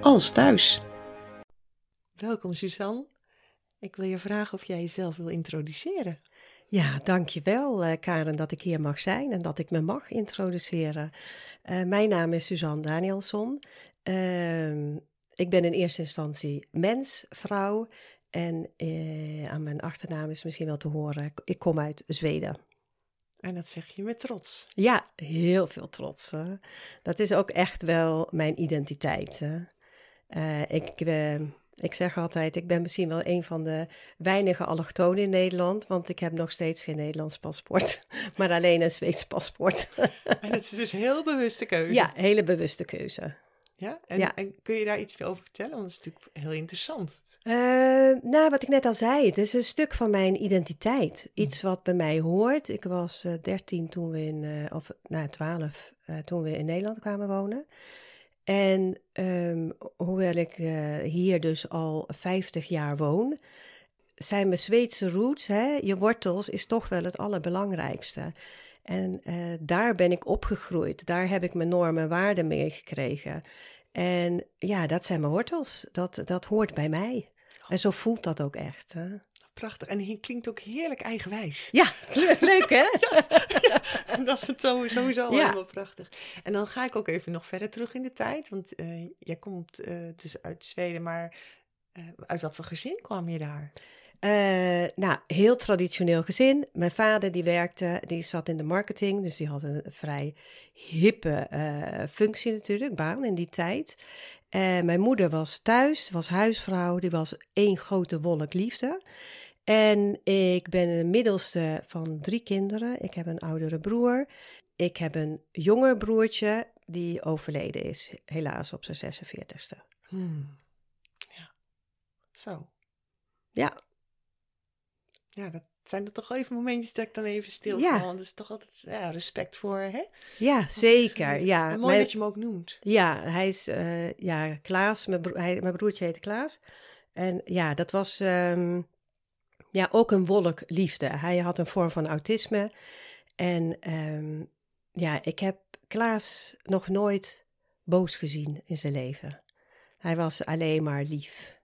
als thuis. Welkom Suzanne. Ik wil je vragen of jij jezelf wil introduceren. Ja, dankjewel uh, Karen dat ik hier mag zijn en dat ik me mag introduceren. Uh, mijn naam is Suzanne Danielsson. Uh, ik ben in eerste instantie mens, vrouw en uh, aan mijn achternaam is misschien wel te horen, ik kom uit Zweden. En dat zeg je met trots. Ja, heel veel trots. Hè? Dat is ook echt wel mijn identiteit. Hè? Uh, ik, uh, ik zeg altijd, ik ben misschien wel een van de weinige allochtonen in Nederland, want ik heb nog steeds geen Nederlands paspoort, maar alleen een Zweeds paspoort. en dat is dus heel bewuste keuze. Ja, hele bewuste keuze. Ja? En, Ja. en kun je daar iets meer over vertellen? Want dat is natuurlijk heel interessant. Uh, nou, wat ik net al zei, het is een stuk van mijn identiteit. Iets wat bij mij hoort. Ik was uh, 13 toen we in, uh, of nou 12, uh, toen we in Nederland kwamen wonen. En um, hoewel ik uh, hier dus al 50 jaar woon, zijn mijn Zweedse roots, hè, je wortels, is toch wel het allerbelangrijkste. En uh, daar ben ik opgegroeid. Daar heb ik mijn normen en waarden mee gekregen. En ja, dat zijn mijn wortels. Dat, dat hoort bij mij. En zo voelt dat ook echt. Hè? Prachtig. En het klinkt ook heerlijk eigenwijs. Ja, leuk hè? ja, ja, dat is het sowieso ja. helemaal prachtig. En dan ga ik ook even nog verder terug in de tijd. Want uh, jij komt uh, dus uit Zweden, maar uh, uit wat voor gezin kwam je daar? Nou, heel traditioneel gezin. Mijn vader die werkte, die zat in de marketing, dus die had een vrij hippe functie natuurlijk, baan in die tijd. Mijn moeder was thuis, was huisvrouw, die was één grote wolk liefde. En ik ben de middelste van drie kinderen. Ik heb een oudere broer. Ik heb een jonger broertje die overleden is, helaas op zijn 46ste. Hmm. Ja, zo. Ja, ja, dat zijn er toch even momentjes dat ik dan even stil ja. Want dat is toch altijd ja, respect voor, hè? Ja, zeker. Is, ja. En mooi mijn, dat je hem ook noemt. Ja, hij is, uh, ja, Klaas, mijn, hij, mijn broertje heette Klaas. En ja, dat was um, ja, ook een wolk liefde. Hij had een vorm van autisme. En um, ja, ik heb Klaas nog nooit boos gezien in zijn leven. Hij was alleen maar lief.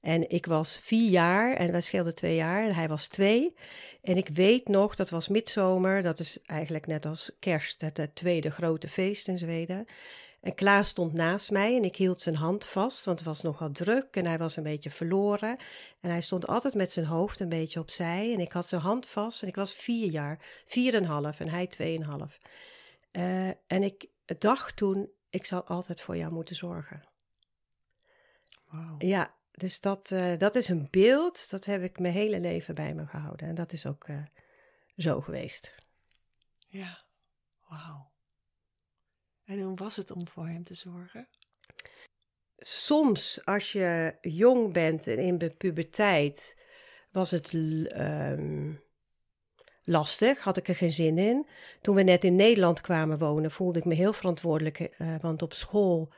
En ik was vier jaar en wij scheelden twee jaar en hij was twee. En ik weet nog, dat was midzomer, dat is eigenlijk net als kerst, het tweede grote feest in Zweden. En Klaas stond naast mij en ik hield zijn hand vast, want het was nogal druk en hij was een beetje verloren. En hij stond altijd met zijn hoofd een beetje opzij en ik had zijn hand vast en ik was vier jaar, vier en half en hij tweeënhalf. Uh, en ik dacht toen, ik zal altijd voor jou moeten zorgen. Wow. Ja, dus dat, uh, dat is een beeld, dat heb ik mijn hele leven bij me gehouden. En dat is ook uh, zo geweest. Ja, wauw. En hoe was het om voor hem te zorgen? Soms, als je jong bent en in de puberteit, was het um, lastig, had ik er geen zin in. Toen we net in Nederland kwamen wonen, voelde ik me heel verantwoordelijk, uh, want op school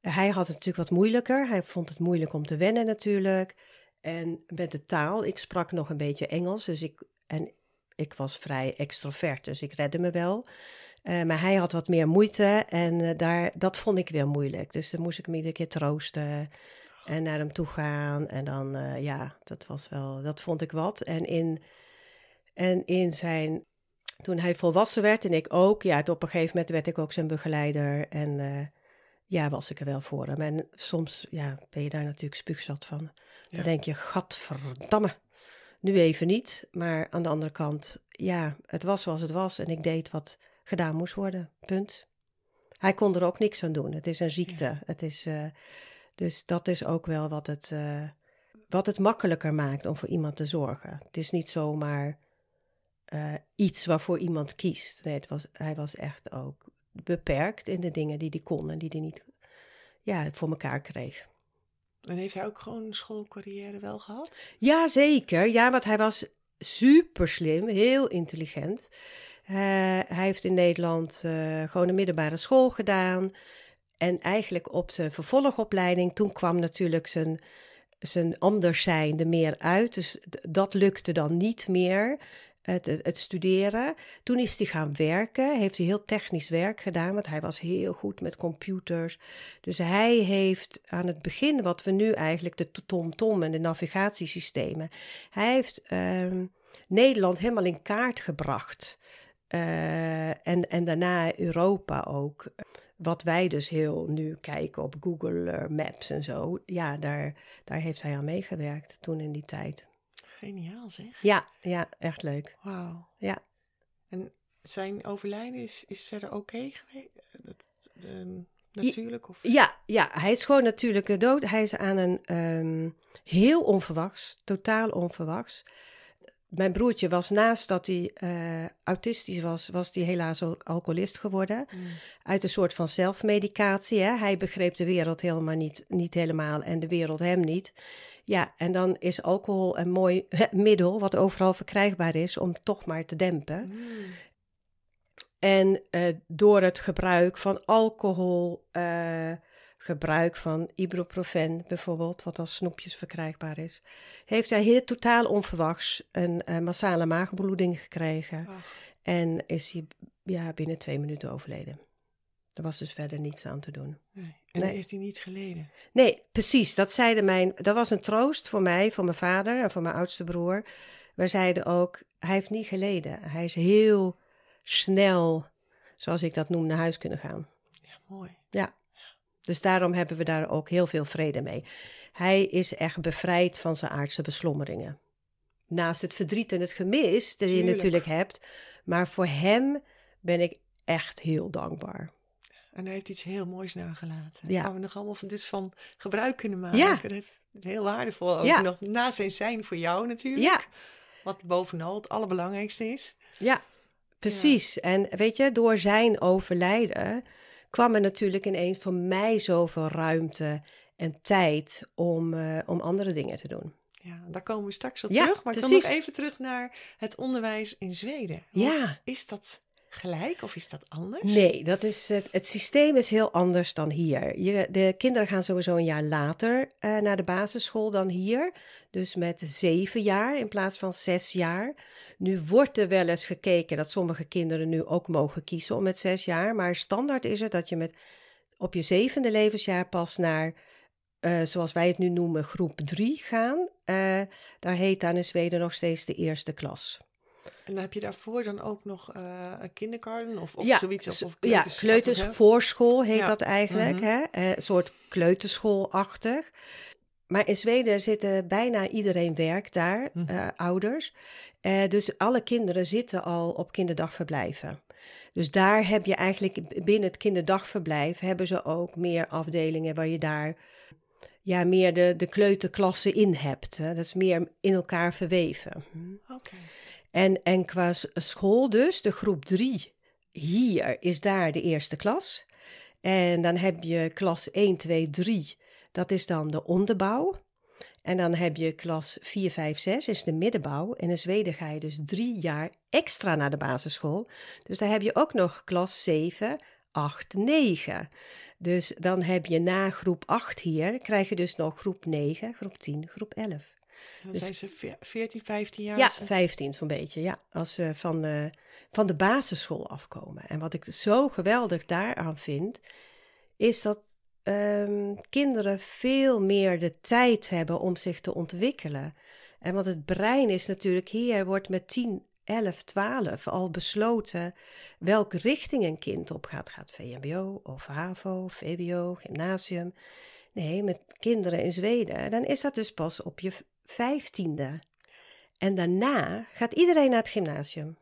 hij had het natuurlijk wat moeilijker. Hij vond het moeilijk om te wennen natuurlijk. En met de taal, ik sprak nog een beetje Engels. Dus ik, en ik was vrij extrovert, dus ik redde me wel. Uh, maar hij had wat meer moeite en uh, daar, dat vond ik weer moeilijk. Dus dan moest ik hem iedere keer troosten en naar hem toe gaan. En dan, uh, ja, dat was wel, dat vond ik wat. En in, en in zijn, toen hij volwassen werd en ik ook, ja, op een gegeven moment werd ik ook zijn begeleider en ja, was ik er wel voor hem. En soms ja, ben je daar natuurlijk spuugzat van. Dan Ja. denk je, gadverdamme, nu even niet. Maar aan de andere kant, ja, het was zoals het was. En ik deed wat gedaan moest worden, punt. Hij kon er ook niks aan doen. Het is een ziekte. Ja. Het is, eh, dus dat is ook wel wat het, eh, wat het makkelijker maakt om voor iemand te zorgen. Het is niet zomaar eh, iets waarvoor iemand kiest. Nee, het was, hij was echt ook beperkt in de dingen die hij kon en die hij niet. ja, voor elkaar kreeg. En heeft hij ook gewoon een schoolcarrière wel gehad? Ja, zeker. Ja, want hij was super slim, heel intelligent. Uh, hij heeft in Nederland uh, gewoon een middelbare school gedaan. En eigenlijk op zijn vervolgopleiding, toen kwam natuurlijk zijn, zijn anders zijn er meer uit. Dus dat lukte dan niet meer het, het, studeren. Toen is hij gaan werken, heeft hij heel technisch werk gedaan, want hij was heel goed met computers. Dus hij heeft aan het begin, wat we nu eigenlijk de TomTom en de navigatiesystemen, hij heeft uh, Nederland helemaal in kaart gebracht. Uh, en, en daarna Europa ook. Wat wij dus heel nu kijken op Google Maps en zo. Ja, daar, daar heeft hij aan meegewerkt toen in die tijd. Geniaal zeg. Ja, ja, echt leuk. Wauw. Ja. En zijn overlijden is, is verder oké geweest? Dat, ehm, natuurlijk? Of? Ja, ja, hij is gewoon natuurlijk dood. Hij is aan een um, heel onverwachts, totaal onverwachts. Mijn broertje was naast dat hij uh, autistisch was, was hij helaas ook alcoholist geworden. Mm. Uit een soort van zelfmedicatie. Hè? Hij begreep de wereld helemaal niet, niet helemaal en de wereld hem niet. Ja, en dan is alcohol een mooi middel wat overal verkrijgbaar is om toch maar te dempen. Mm. En uh, door het gebruik van alcohol, uh, gebruik van ibuprofen bijvoorbeeld, wat als snoepjes verkrijgbaar is, heeft hij heel totaal onverwachts een uh, massale maagbloeding gekregen. En is hij ja, binnen twee minuten overleden. Er was dus verder niets aan te doen. Nee. En nee. heeft hij niet geleden? Nee, precies. Dat zeiden mijn. Dat was een troost voor mij, voor mijn vader en voor mijn oudste broer. We zeiden ook: hij heeft niet geleden. Hij is heel snel, zoals ik dat noem, naar huis kunnen gaan. Ja, mooi. Ja. Dus daarom hebben we daar ook heel veel vrede mee. Hij is echt bevrijd van zijn aardse beslommeringen. Naast het verdriet en het gemis dat je natuurlijk hebt. Maar voor hem ben ik echt heel dankbaar. En hij heeft iets heel moois nagelaten. Daar gaan we nog allemaal dus van gebruik kunnen maken. Ja. Dat is heel waardevol. Ook nog na zijn zijn voor jou natuurlijk. Ja. Wat bovenal het allerbelangrijkste is. Ja, precies. En weet je, door zijn overlijden kwam er natuurlijk ineens voor mij zoveel ruimte en tijd om, uh, om andere dingen te doen. Ja, daar komen we straks op terug. Maar precies. ik kom nog even terug naar het onderwijs in Zweden. ja. Is dat gelijk of is dat anders? Nee, dat is het, het systeem is heel anders dan hier. Je, de kinderen gaan sowieso een jaar later uh, naar de basisschool dan hier. Dus met zeven jaar in plaats van zes jaar. Nu wordt er wel eens gekeken dat sommige kinderen nu ook mogen kiezen om met zes jaar. Maar standaard is het dat je met op je zevende levensjaar pas naar, uh, zoals wij het nu noemen, groep drie gaan. Uh, daar heet dan in Zweden nog steeds de eerste klas. En dan heb je daarvoor dan ook nog uh, een kindergarten of, of ja, zoiets? Of, of ja, kleutersvoorschool heet dat eigenlijk. Mm hè? Uh, een soort kleuterschoolachtig. Maar in Zweden zitten bijna iedereen werkt daar, mm. uh, ouders. dus alle kinderen zitten al op kinderdagverblijven. Dus daar heb je eigenlijk binnen het kinderdagverblijf hebben ze ook meer afdelingen waar je daar ja, meer de, de kleuterklassen in hebt. Hè? Dat is meer in elkaar verweven. Oké. En, en qua school dus, de groep 3 hier is daar de eerste klas. En dan heb je klas 1, 2, 3, dat is dan de onderbouw. En dan heb je klas 4, 5, 6, is de middenbouw. En in Zweden ga je dus drie jaar extra naar de basisschool. Dus dan heb je ook nog klas 7, 8, 9. Dus dan heb je na groep 8 hier, krijg je dus nog groep 9, groep 10, groep 11 dan dus, zijn ze 14, 15 jaar? Ja, 15 zo'n beetje, ja. Als ze van de, van de basisschool afkomen. En wat ik zo geweldig daaraan vind, is dat um, kinderen veel meer de tijd hebben om zich te ontwikkelen. En want het brein is natuurlijk hier, wordt met 10, 11, 12 al besloten welke richting een kind op gaat. Gaat VMBO of HAVO, VWO, gymnasium. Nee, met kinderen in Zweden, dan is dat dus pas op je vijftiende. En daarna gaat iedereen naar het gymnasium.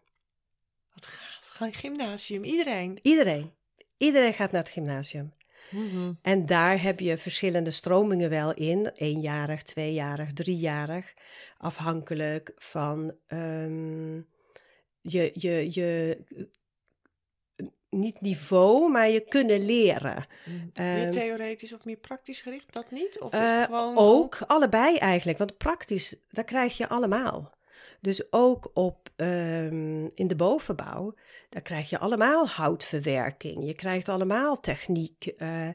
Wat gaaf. Gymnasium, iedereen? Iedereen. Iedereen gaat naar het gymnasium. Mm-hmm. En daar heb je verschillende stromingen wel in. Eenjarig, tweejarig, driejarig. Afhankelijk van um, je, je, je niet niveau, maar je kunnen leren. meer Ehm, theoretisch of meer praktisch gericht? Dat niet? Of is Eh, het gewoon ook, allebei eigenlijk. Want praktisch, dat krijg je allemaal. Dus ook op, ehm, in de bovenbouw, daar krijg je allemaal houtverwerking. Je krijgt allemaal techniek. eh,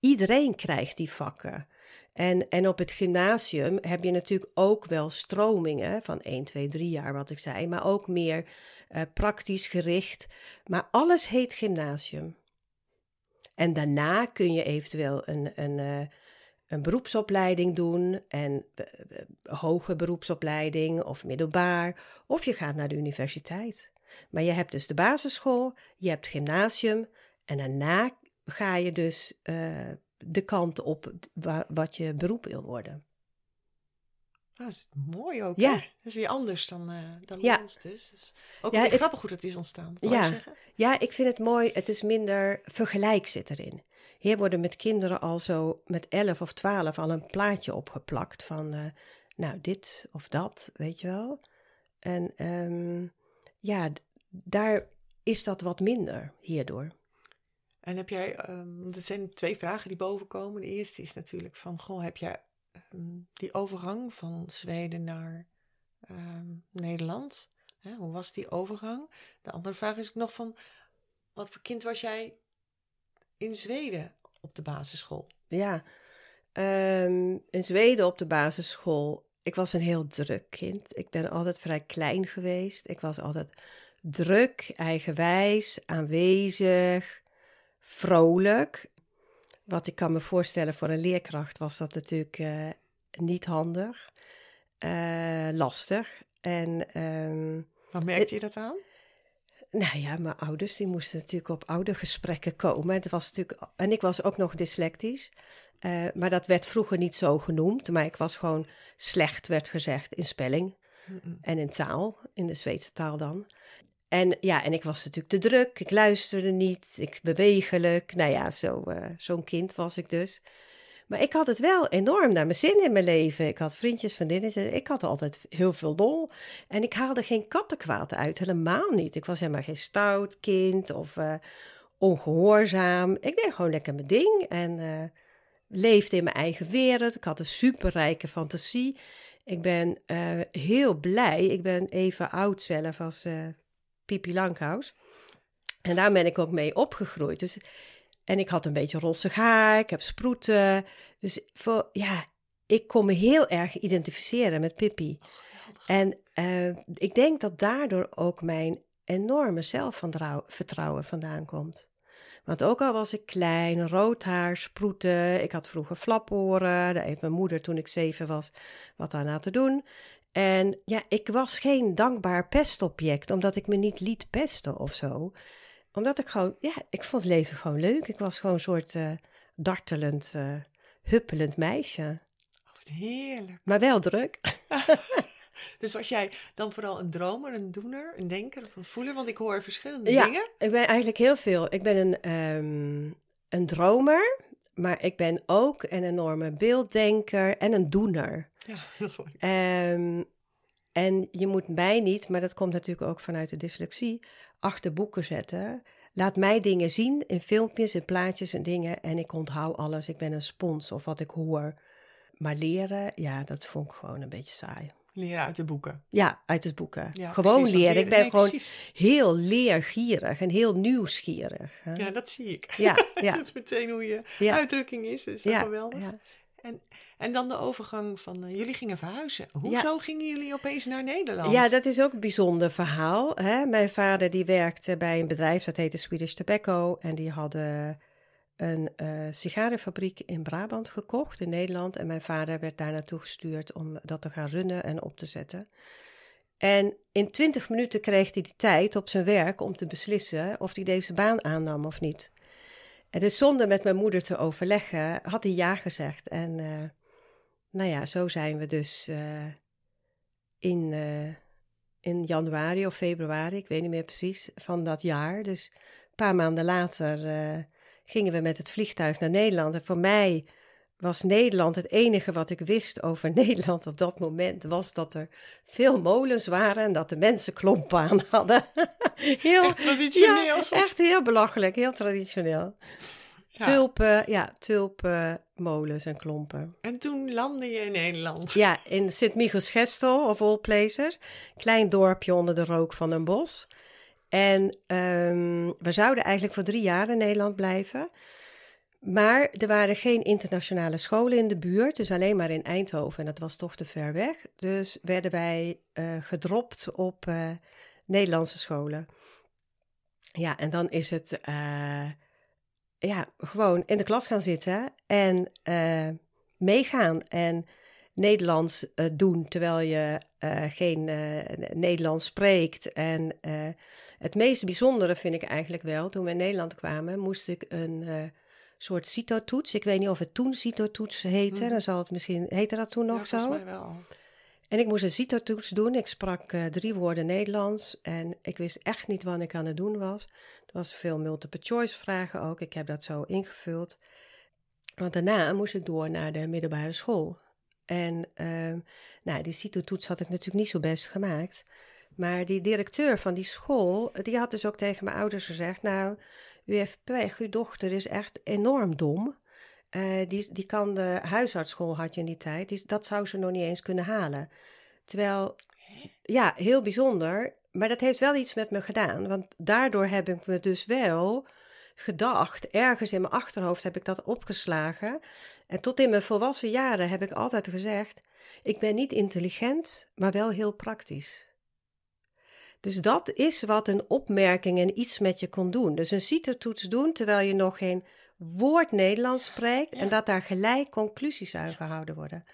iedereen krijgt die vakken. En, en op het gymnasium heb je natuurlijk ook wel stromingen van 1, 2, 3 jaar, wat ik zei, maar ook meer eh, praktisch gericht. Maar alles heet gymnasium. En daarna kun je eventueel een, een, eh, een beroepsopleiding doen en eh, hoge beroepsopleiding of middelbaar, of je gaat naar de universiteit. Maar je hebt dus de basisschool, je hebt gymnasium en daarna ga je dus de kant op wa- wat je beroep wil worden. Ah, dat is mooi ook. Ja. hè? Dat is weer anders dan, eh dan Ja. ons dus. dus ook Ja, het- grappig hoe dat is ontstaan. Ja. zeggen? Ja, ik vind het mooi. Het is minder vergelijk zit erin. Hier worden met kinderen al zo met 11 of 12 al een plaatje opgeplakt van, eh, nou, dit of dat, weet je wel. En ehm, ja, daar is dat wat minder hierdoor. En heb jij, ehm, er zijn twee vragen die bovenkomen. De eerste is natuurlijk van, goh, heb jij ehm, die overgang van Zweden naar ehm, Nederland? Hè, hoe was die overgang? De andere vraag is nog van, wat voor kind was jij in Zweden op de basisschool? Ja, ehm, in Zweden op de basisschool. Ik was een heel druk kind. Ik ben altijd vrij klein geweest. Ik was altijd druk, eigenwijs, aanwezig, vrolijk. Wat ik kan me voorstellen voor een leerkracht was dat natuurlijk eh, niet handig, eh, lastig. En ehm, Waar merkte je dat aan? nou ja, mijn ouders die moesten natuurlijk op oudergesprekken komen. Het was natuurlijk, en ik was ook nog dyslectisch. Eh, maar dat werd vroeger niet zo genoemd. Maar ik was gewoon slecht, werd gezegd, in spelling en in taal. In de Zweedse taal dan. En ja, en ik was natuurlijk te druk. Ik luisterde niet. Ik bewegelijk. Nou ja, zo, eh, zo'n kind was ik dus. Maar ik had het wel enorm naar mijn zin in mijn leven. Ik had vriendjes, vriendinnen. Ik had altijd heel veel lol. En ik haalde geen kattenkwaad uit. Helemaal niet. Ik was helemaal geen stout kind of eh, ongehoorzaam. Ik deed gewoon lekker mijn ding. En eh, leefde in mijn eigen wereld. Ik had een superrijke fantasie. Ik ben heel blij. Ik ben even oud zelf als Pipi Langkous. En daar ben ik ook mee opgegroeid. Dus, en ik had een beetje rossig haar. Ik heb sproeten. Dus voor, ja, ik kon me heel erg identificeren met Pippi. En eh, ik denk dat daardoor ook mijn enorme zelfvertrouwen vandaan komt. Want ook al was ik klein, rood haar, sproeten, ik had vroeger flaporen, daar heeft mijn moeder toen ik zeven was wat aan te doen. En ja, ik was geen dankbaar pestobject, omdat ik me niet liet pesten of zo. Omdat ik gewoon, ja, ik vond het leven gewoon leuk. Ik was gewoon een soort eh, dartelend, eh, huppelend meisje. Wat heerlijk. Maar wel druk. Dus was jij dan vooral een dromer, een doener, een denker of een voeler? Want ik hoor verschillende Ja. dingen. Ik ben eigenlijk heel veel. Ik ben een, ehm, een dromer, maar ik ben ook een enorme beelddenker en een doener. Ja, heel mooi. Ehm, en je moet mij niet, maar dat komt natuurlijk ook vanuit de dyslexie, achter boeken zetten. Laat mij dingen zien in filmpjes, in plaatjes en dingen. En ik onthoud alles. Ik ben een spons of wat ik hoor. Maar leren, ja, dat vond ik gewoon een beetje saai. Leren uit de boeken. Ja, uit het boeken. Ja, gewoon precies, leren. Ik ben nee, gewoon precies. heel leergierig en heel nieuwsgierig. hè. Ja, dat zie ik. Ja, ja. dat is meteen hoe je Ja. uitdrukking is. Dat is ja, geweldig. ja. En dan de overgang van, eh, jullie gingen verhuizen. Hoezo gingen jullie opeens naar Nederland? Ja, dat is ook een bijzonder verhaal. Hè? Mijn vader die werkte bij een bedrijf dat heette Swedish Tobacco. En die hadden een eh sigarenfabriek in Brabant gekocht, in Nederland. En mijn vader werd daar naartoe gestuurd om dat te gaan runnen en op te zetten. En in twintig minuten kreeg hij de tijd op zijn werk om te beslissen of hij deze baan aannam of niet. En dus zonder met mijn moeder te overleggen, had hij ja gezegd. En eh, nou ja, zo zijn we dus eh, in, in januari of februari, ik weet niet meer precies, van dat jaar. Dus een paar maanden later gingen we met het vliegtuig naar Nederland. En voor mij was Nederland het enige wat ik wist over Nederland op dat moment, was dat er veel molens waren en dat de mensen klompen aan hadden. heel, echt traditioneel. Ja, echt heel belachelijk, heel traditioneel. Ja. Tulpen, ja, tulpen, molens en klompen. En toen landde je in Nederland? Ja, in Sint-Michels-Gestel, of all places. Klein dorpje onder de rook van een bos. En um, we zouden eigenlijk voor drie jaar in Nederland blijven. Maar er waren geen internationale scholen in de buurt, dus alleen maar in Eindhoven. En dat was toch te ver weg. Dus werden wij uh, gedropt op uh, Nederlandse scholen. Ja, en dan is het uh, ja, gewoon in de klas gaan zitten en meegaan. En Nederlands doen terwijl je geen Nederlands spreekt. En het meest bijzondere vind ik eigenlijk wel, toen we in Nederland kwamen, moest ik een soort CITO-toets. Ik weet niet of het toen CITO-toets heette. Mhm. Dan zal het misschien... Heette dat toen nog ja, zo? volgens mij wel. En ik moest een CITO-toets doen. Ik sprak uh, drie woorden Nederlands. En ik wist echt niet wat ik aan het doen was. Er was veel multiple choice vragen ook. Ik heb dat zo ingevuld. Want daarna moest ik door naar de middelbare school. En uh, nou, die CITO-toets had ik natuurlijk niet zo best gemaakt. Maar die directeur van die school, die had dus ook tegen mijn ouders gezegd... nou, u heeft pech, uw dochter is echt enorm dom. Uh, die, die kan de huisartsschool had je in die tijd. Dat zou ze nog niet eens kunnen halen. Terwijl, ja, heel bijzonder. Maar dat heeft wel iets met me gedaan. Want daardoor heb ik me dus wel gedacht, ergens in mijn achterhoofd heb ik dat opgeslagen. En tot in mijn volwassen jaren heb ik altijd gezegd: ik ben niet intelligent, maar wel heel praktisch. Dus dat is wat een opmerking en iets met je kon doen. Dus een CITO-toets doen terwijl je nog geen woord Nederlands spreekt en dat daar gelijk conclusies aan gehouden worden.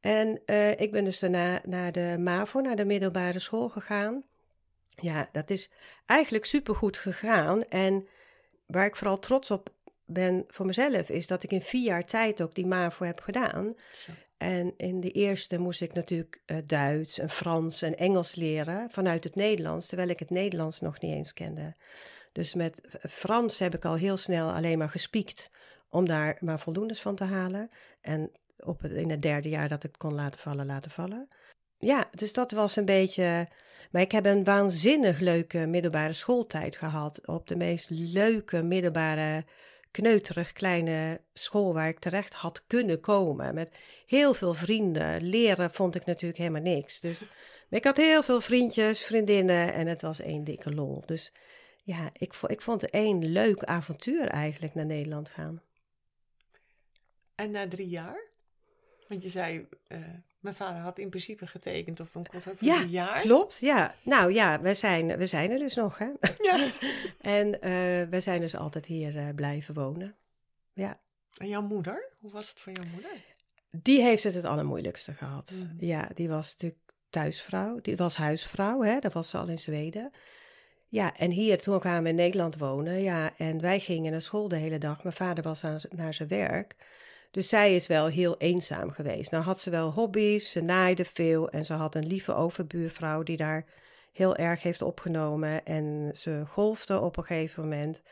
En uh, ik ben dus daarna naar de MAVO, naar de middelbare school gegaan. Ja, dat is eigenlijk supergoed gegaan. En waar ik vooral trots op ben voor mezelf, is dat ik in vier jaar tijd ook die MAVO heb gedaan. Zo. En in de eerste moest ik natuurlijk uh, Duits en Frans en Engels leren vanuit het Nederlands, terwijl ik het Nederlands nog niet eens kende. Dus met Frans heb ik al heel snel alleen maar gespiekt om daar maar voldoendes van te halen. En op het, in het derde jaar dat ik kon laten vallen, laten vallen. Ja, dus dat was een beetje. Maar ik heb een waanzinnig leuke middelbare schooltijd gehad. Op de meest leuke middelbare kneuterig kleine school waar ik terecht had kunnen komen. Met heel veel vrienden. Leren vond ik natuurlijk helemaal niks. Dus ik had heel veel vriendjes, vriendinnen en het was één dikke lol. Dus ja, ik, ik vond het één leuk avontuur eigenlijk naar Nederland gaan. En na drie jaar? Want je zei, uh, mijn vader had in principe getekend of een contract voor ja, drie jaar. klopt. Ja, nou ja, we zijn, we zijn er dus nog, hè. Ja. en uh, we zijn dus altijd hier uh, blijven wonen. Ja. En jouw moeder? Hoe was het voor jouw moeder? Die heeft het het allermoeilijkste gehad. Mm. Ja, die was natuurlijk thuisvrouw. Die was huisvrouw, hè. Dat was ze al in Zweden. Ja, en hier, toen kwamen we in Nederland wonen, ja, en wij gingen naar school de hele dag. Mijn vader was aan, naar zijn werk. Dus zij is wel heel eenzaam geweest. Nou had ze wel hobby's, ze naaide veel en ze had een lieve overbuurvrouw die daar heel erg heeft opgenomen en ze golfde op een gegeven moment.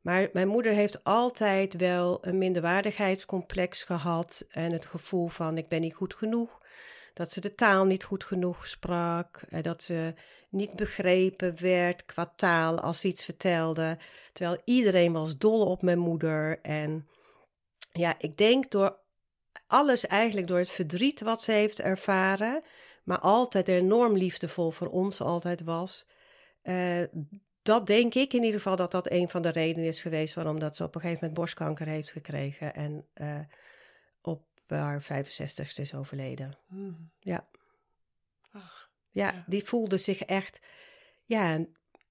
Maar mijn moeder heeft altijd wel een minderwaardigheidscomplex gehad en het gevoel van ik ben niet goed genoeg. Dat ze de taal niet goed genoeg sprak, en dat ze niet begrepen werd qua taal als ze iets vertelde. Terwijl iedereen was dol op mijn moeder en ja, ik denk door alles eigenlijk door het verdriet wat ze heeft ervaren, maar altijd enorm liefdevol voor ons altijd was. Uh, dat denk ik in ieder geval dat dat een van de redenen is geweest waarom dat ze op een gegeven moment borstkanker heeft gekregen en uh, op haar 65ste is overleden. Hmm. Ja. Ach, ja. ja, die voelde zich echt ja,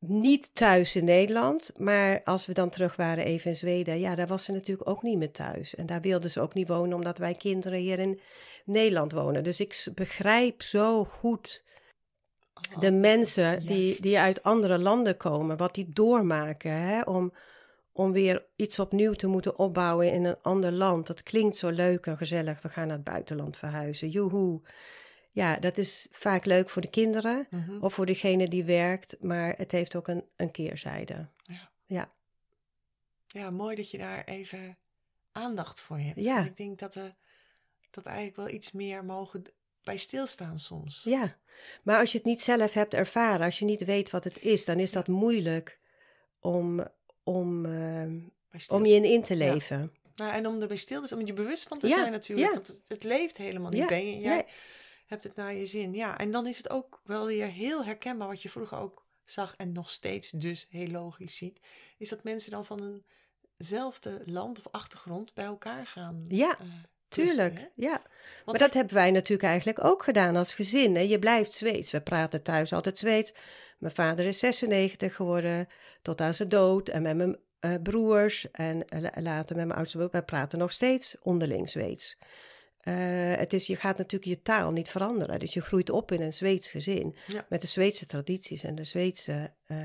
niet thuis in Nederland. Maar als we dan terug waren even in Zweden, ja, daar was ze natuurlijk ook niet meer thuis. En daar wilde ze ook niet wonen, omdat wij kinderen hier in Nederland wonen. Dus ik begrijp zo goed de oh, mensen die, die uit andere landen komen, wat die doormaken hè, om, om weer iets opnieuw te moeten opbouwen in een ander land. Dat klinkt zo leuk en gezellig. We gaan naar het buitenland verhuizen. Joehoe ja, dat is vaak leuk voor de kinderen mhm. of voor degene die werkt, maar het heeft ook een, een keerzijde. Ja. ja. Ja, mooi dat je daar even aandacht voor hebt. Ja. En ik denk dat we dat eigenlijk wel iets meer mogen bij stilstaan soms. Ja, maar als je het niet zelf hebt ervaren, als je niet weet wat het is, dan is dat moeilijk om, om, ehm, om je in in te leven. Nou, en om erbij stil te zijn, om je bewust van te zijn natuurlijk. Want het, het leeft helemaal niet bij je. Jij. Hebt het naar je zin. Ja, en dan is het ook wel weer heel herkenbaar wat je vroeger ook zag en nog steeds dus heel logisch ziet. Is dat mensen dan van eenzelfde land of achtergrond bij elkaar gaan. Ja, eh, Tuurlijk, ja. Want maar dat hebben wij natuurlijk eigenlijk ook gedaan als gezin. Hè? Je blijft Zweeds. We praten thuis altijd Zweeds. Mijn vader is 96 geworden tot aan zijn dood. En met mijn eh, broers en eh, la- later met mijn oudste broer. Wij praten nog steeds onderling Zweeds. Eh, het is, je gaat natuurlijk je taal niet veranderen. Dus je groeit op in een Zweeds gezin. Ja. Met de Zweedse tradities en de Zweedse eh,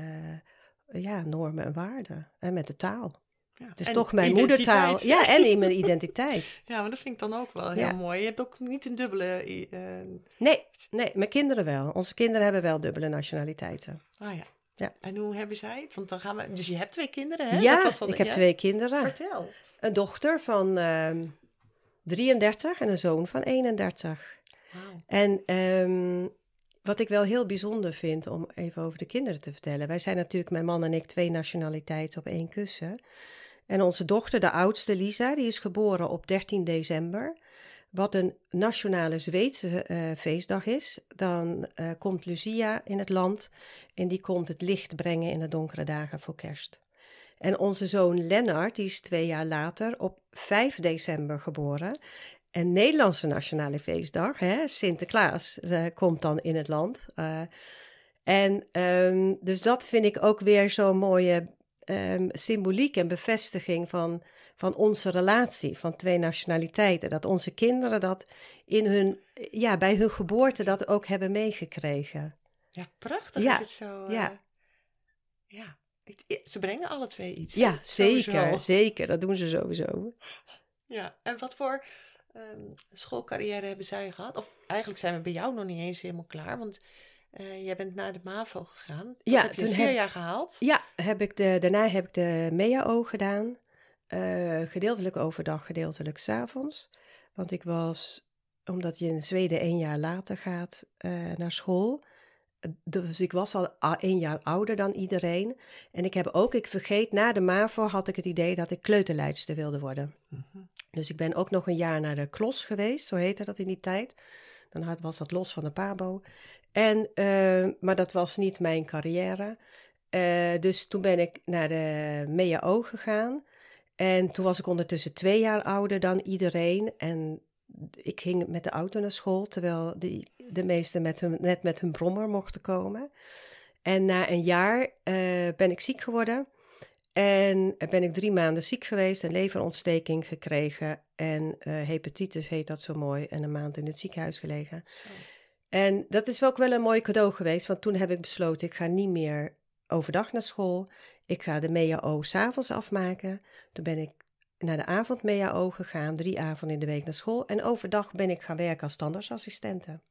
ja, normen en waarden. En met de taal. Ja. Het is En toch mijn moedertaal. Ja, en in mijn identiteit. Ja, maar dat vind ik dan ook wel heel Ja. mooi. Je hebt ook niet een dubbele. eh, Nee, nee, mijn kinderen wel. Onze kinderen hebben wel dubbele nationaliteiten. ah ja. Ja. En hoe hebben zij het? Want dan gaan we. Dus je hebt twee kinderen, hè? ja, Dat was dan- ik heb twee kinderen. Vertel. Een dochter van ehm 33 en een zoon van 31. Wauw. En ehm, wat ik wel heel bijzonder vind om even over de kinderen te vertellen. Wij zijn natuurlijk, mijn man en ik, twee nationaliteiten op één kussen. En onze dochter, de oudste Lisa, die is geboren op 13 december. Wat een nationale Zweedse eh, feestdag is. Dan eh, komt Lucia in het land en die komt het licht brengen in de donkere dagen voor kerst. En onze zoon Lennart, die is twee jaar later op 5 december geboren. En Nederlandse nationale feestdag, hè, Sinterklaas, eh, komt dan in het land. Eh, en ehm, dus dat vind ik ook weer zo'n mooie ehm, symboliek en bevestiging van, van onze relatie, van twee nationaliteiten. Dat onze kinderen dat in hun, ja, bij hun geboorte dat ook hebben meegekregen. Ja, prachtig Ja, is het zo. eh, ja. ja. Ze brengen alle twee iets. Ja? Sowieso. zeker, zeker. Dat doen ze sowieso. Ja, en wat voor ehm, schoolcarrière hebben zij gehad? Of eigenlijk zijn we bij jou nog niet eens helemaal klaar, want eh, jij bent naar de MAVO gegaan. Dat Ja, heb je toen vier heb- jaar gehaald. Ja, heb ik de, daarna heb ik de MEAO gedaan. Eh, gedeeltelijk overdag, gedeeltelijk s'avonds. Want ik was, omdat je in Zweden één jaar later gaat eh, naar school. Dus ik was al één jaar ouder dan iedereen. En ik heb ook, ik vergeet, na de MAVO had ik het idee dat ik kleuterleidster wilde worden. Mhm. Dus ik ben ook nog een jaar naar de klos geweest, zo heette dat in die tijd. Dan had, was dat los van de PABO. En, eh, maar dat was niet mijn carrière. Eh, dus toen ben ik naar de MEAO gegaan. En toen was ik ondertussen twee jaar ouder dan iedereen. En ik ging met de auto naar school, terwijl de, de meesten met hun, net met hun brommer mochten komen. En na een jaar eh, ben ik ziek geworden. En ben ik drie maanden ziek geweest, een leverontsteking gekregen en eh, hepatitis heet dat zo mooi en een maand in het ziekenhuis gelegen. En dat is wel ook wel een mooi cadeau geweest, want toen heb ik besloten ik ga niet meer overdag naar school. Ik ga de MEAO s'avonds afmaken. Toen ben ik naar de avond MEAO gegaan, drie avonden in de week naar school. En overdag ben ik gaan werken als standaardassistente.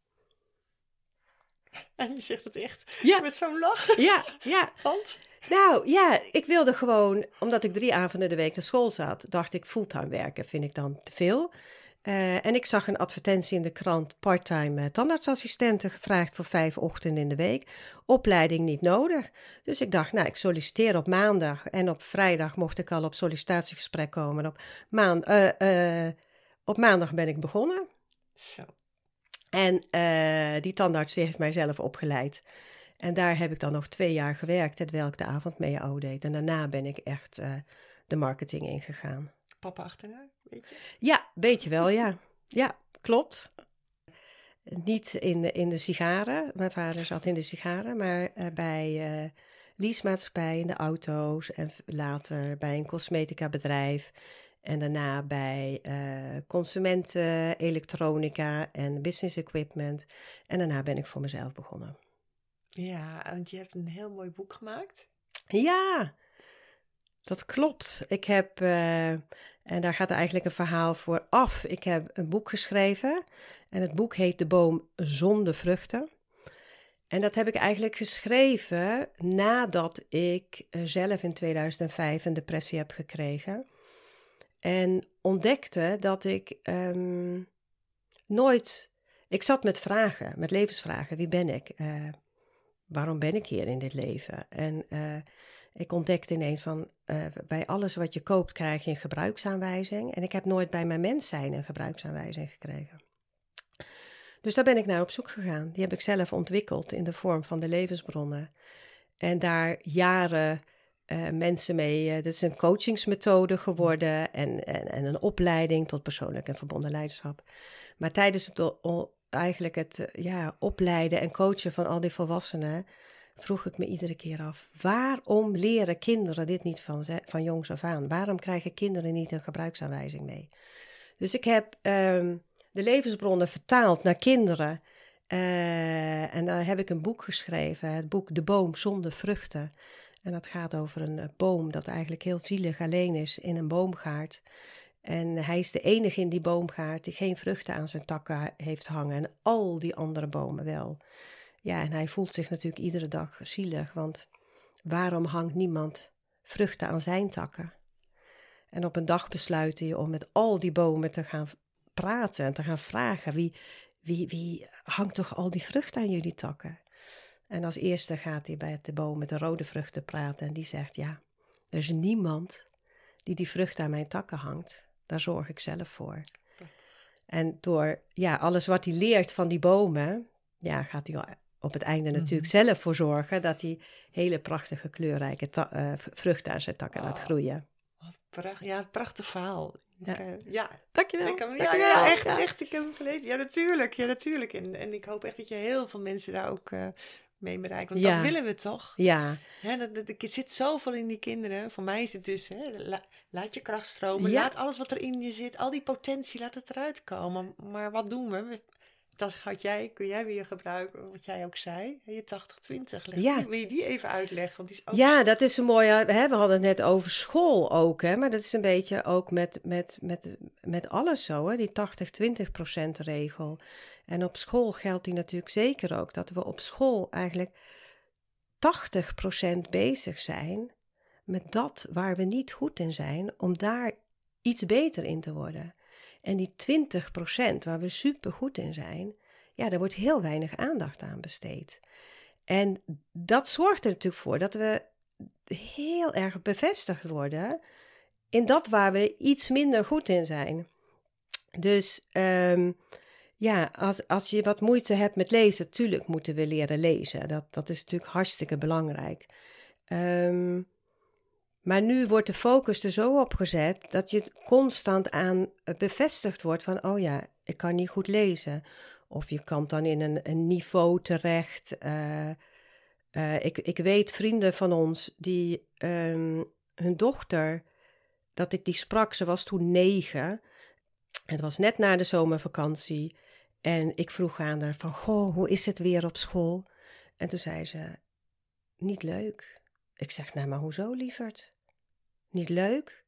En je zegt het echt Ja. met zo'n lach. Ja, ja. Want? Nou ja, ik wilde gewoon, omdat ik drie avonden de week naar school zat, dacht ik fulltime werken vind ik dan te veel. Eh, en ik zag een advertentie in de krant parttime eh, tandartsassistenten gevraagd voor vijf ochtenden in de week. Opleiding niet nodig. Dus ik dacht, nou, ik solliciteer op maandag en op vrijdag mocht ik al op sollicitatiegesprek komen. Op, maan, eh, op maandag ben ik begonnen. Zo. En die tandarts heeft mij zelf opgeleid. En daar heb ik dan nog twee jaar gewerkt, terwijl ik de avond mee deed. En daarna ben ik echt de marketing ingegaan. Papa achterna, weet je? Ja, weet je wel, ja. Ja, klopt. Niet in de, in de sigaren. Mijn vader zat in de sigaren, maar eh, bij leasemaatschappij in de auto's. En later bij een cosmetica bedrijf. En daarna bij eh, consumenten, elektronica en business equipment. En daarna ben ik voor mezelf begonnen. Ja, want je hebt een heel mooi boek gemaakt. Ja, dat klopt. Ik heb, eh, en daar gaat eigenlijk een verhaal voor af. Ik heb een boek geschreven en het boek heet De Boom Zonder Vruchten. En dat heb ik eigenlijk geschreven nadat ik eh, zelf in 2005 een depressie heb gekregen. En ontdekte dat ik ehm, nooit. Ik zat met vragen, met levensvragen. Wie ben ik? Uh, waarom ben ik hier in dit leven? En ik ontdekte ineens van uh, bij alles wat je koopt krijg je een gebruiksaanwijzing. En ik heb nooit bij mijn mens zijn een gebruiksaanwijzing gekregen. Dus daar ben ik naar op zoek gegaan. Die heb ik zelf ontwikkeld in de vorm van de levensbronnen. En daar jaren uh, mensen mee. Uh, dat is een coachingsmethode geworden en, en, en, een opleiding tot persoonlijk en verbonden leiderschap. Maar tijdens het eigenlijk het ja, opleiden en coachen van al die volwassenen vroeg ik me iedere keer af: waarom leren kinderen dit niet van, van jongs af aan? Waarom krijgen kinderen niet een gebruiksaanwijzing mee? Dus ik heb um, de levensbronnen vertaald naar kinderen. Uh, en daar heb ik een boek geschreven, het boek De Boom zonder vruchten. En dat gaat over een boom dat eigenlijk heel zielig alleen is in een boomgaard. En hij is de enige in die boomgaard die geen vruchten aan zijn takken heeft hangen. En al die andere bomen wel. Ja, en hij voelt zich natuurlijk iedere dag zielig, want waarom hangt niemand vruchten aan zijn takken? En op een dag besluit hij om met al die bomen te gaan praten en te gaan vragen: wie, wie, wie hangt toch al die vruchten aan jullie takken? En als eerste gaat hij bij de boom met de rode vruchten praten en die zegt: Ja, er is niemand die die vruchten aan mijn takken hangt. Daar zorg ik zelf voor. En door ja, alles wat hij leert van die bomen, ja, gaat hij op het einde natuurlijk mhm. zelf voor zorgen dat hij hele prachtige kleurrijke uh, vruchten aan zijn takken laat groeien. Wat prachtig. Ja, prachtig verhaal. Ja. Ik, uh, ja. Dankjewel. Ik, ja, ja, echt, echt. Ik heb hem gelezen. Ja, natuurlijk. Ja, natuurlijk. En, en ik hoop echt dat je heel veel mensen daar ook uh, mee bereikt. Want dat willen we toch? Ja. Hè, dat, dat, er zit zoveel in die kinderen. Voor mij is het dus, hè, laat je kracht stromen. Laat alles wat er in je zit, al die potentie, laat het eruit komen. Maar wat doen we? we dat had jij, kun jij weer gebruiken, wat jij ook zei, je 80-20. Ja. Wil je die even uitleggen? Want die is ook ja, dat is een mooie, hè, we hadden het net over school ook, hè, maar dat is een beetje ook met, met, met, met alles zo, hè, die 80-20% regel. En op school geldt die natuurlijk zeker ook, dat we op school eigenlijk 80% bezig zijn met dat waar we niet goed in zijn, om daar iets beter in te worden. En die 20% waar we super goed in zijn, ja, daar wordt heel weinig aandacht aan besteed. En dat zorgt er natuurlijk voor dat we heel erg bevestigd worden in dat waar we iets minder goed in zijn. Dus um, ja, als, als je wat moeite hebt met lezen, tuurlijk moeten we leren lezen. Dat, dat is natuurlijk hartstikke belangrijk. Um, maar nu wordt de focus er zo op gezet dat je constant aan bevestigd wordt van, oh ja, ik kan niet goed lezen. Of je kan dan in een, een niveau terecht. Uh, uh, ik, ik weet vrienden van ons die um, hun dochter, dat ik die sprak, ze was toen negen. Het was net na de zomervakantie. En ik vroeg aan haar van, goh, hoe is het weer op school? En toen zei ze, niet leuk. Ik zeg, nou, maar hoezo, lieverd? Niet leuk?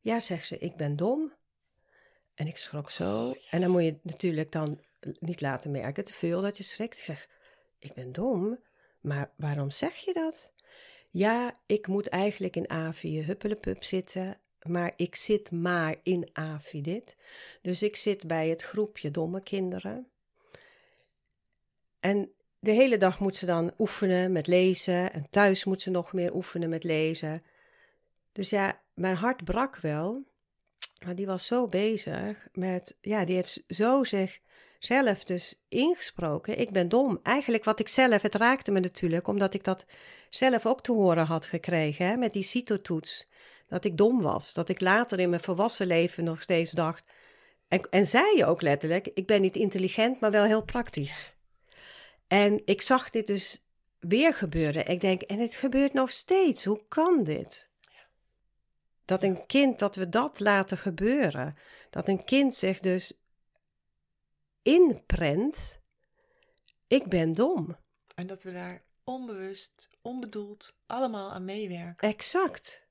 Ja, zegt ze, ik ben dom. En ik schrok zo. Oh, en dan moet je natuurlijk dan niet laten merken te veel dat je schrikt. Ik zeg, ik ben dom, maar waarom zeg je dat? Ja, ik moet eigenlijk in A4 huppelepup zitten, maar ik zit maar in AVI dit. Dus ik zit bij het groepje domme kinderen. En de hele dag moet ze dan oefenen met lezen. En thuis moet ze nog meer oefenen met lezen. Dus ja, mijn hart brak wel. Maar die was zo bezig met, ja, die heeft zo zichzelf dus ingesproken. Ik ben dom. Eigenlijk wat ik zelf, het raakte me natuurlijk, omdat ik dat zelf ook te horen had gekregen hè, met die CITO-toets. Dat ik dom was. Dat ik later in mijn volwassen leven nog steeds dacht. En, en zei je ook letterlijk: ik ben niet intelligent, maar wel heel praktisch. En ik zag dit dus weer gebeuren. Ik denk, en het gebeurt nog steeds. Hoe kan dit? Dat een kind, dat we dat laten gebeuren. Dat een kind zich dus inprent, ik ben dom. En dat we daar onbewust, onbedoeld, allemaal aan meewerken. Exact.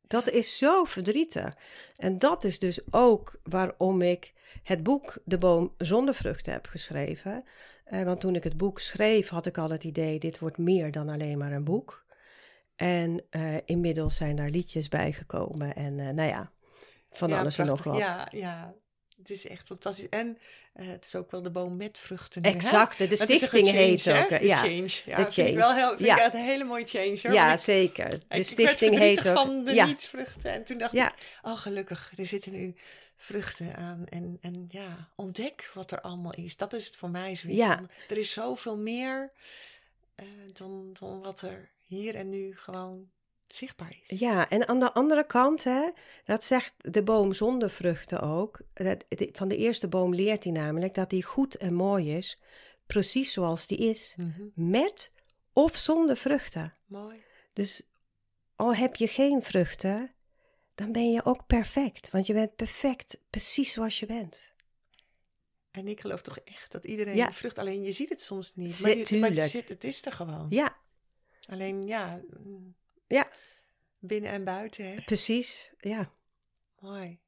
Dat is zo verdrietig. En dat is dus ook waarom ik het boek De Boom zonder vruchten heb geschreven. Eh, want toen ik het boek schreef, had ik al het idee: dit wordt meer dan alleen maar een boek. En uh, inmiddels zijn daar liedjes bijgekomen. En uh, nou ja. van Ja, alles en nog wat. Ja, ja, het is echt fantastisch. En eh, het is ook wel de boom met vruchten. hè? Exact, de stichting change, heet hè? ook. eh, De Ja, change. Ja, de dat vind ik wel change. heel, vind Ja. ik een hele mooie change. Hoor. ja ik- zeker. De ik, ik stichting werd heet ook. van de niet-vruchten. En toen dacht ik, oh gelukkig, er zitten nu vruchten aan. En, en ja, ontdek wat er allemaal is. Dat is het voor mij zoiets Ja. van, Er is zoveel meer eh, dan, dan wat er hier en nu gewoon zichtbaar is. Ja, en aan de andere kant, hè, dat zegt de boom zonder vruchten ook. Dat, van de eerste boom leert hij namelijk dat die goed en mooi is, precies zoals die is, Mhm. met of zonder vruchten. Mooi. Dus al heb je geen vruchten, dan ben je ook perfect. Want je bent perfect, precies zoals je bent. En ik geloof toch echt dat iedereen Ja. vrucht, alleen je ziet het soms niet. Zit- Maar, maar het, zit, het is er gewoon. Ja, Alleen ja, mm, Ja. binnen en buiten. Hè? precies. Ja. Mooi.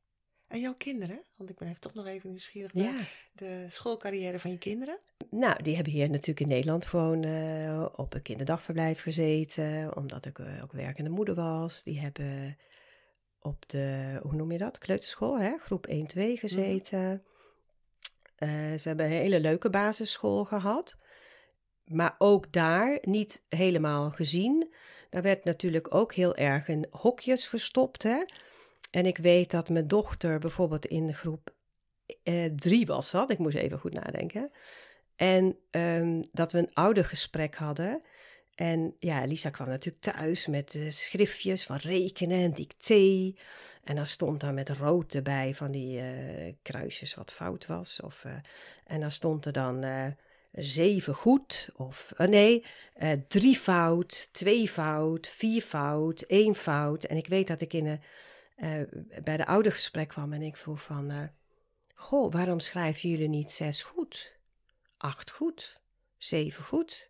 En jouw kinderen? Want ik ben even toch nog even nieuwsgierig naar ja. de schoolcarrière van je kinderen. Nou, die hebben hier natuurlijk in Nederland gewoon op een kinderdagverblijf gezeten, omdat ik eh, ook werkende moeder was. Die hebben op de, hoe noem je dat, kleuterschool, hè? groep 1, 2 gezeten. Eh, ze hebben een hele leuke basisschool gehad, maar ook daar niet helemaal gezien. Daar werd natuurlijk ook heel erg in hokjes gestopt, hè. En ik weet dat mijn dochter bijvoorbeeld in groep eh, drie was dat. Ik moest even goed nadenken. En ehm, dat we een oudergesprek hadden. En ja, Lisa kwam natuurlijk thuis met eh, schriftjes van rekenen en. En dan stond daar met rood erbij van die eh, kruisjes wat fout was. Of, eh, en dan stond er dan zeven goed. Of nee, drie fout, twee fout, vier fout, één fout. En ik weet dat ik in bij de oudergesprek kwam en ik vroeg van... Goh, waarom schrijven jullie niet zes goed? Acht goed? Zeven goed?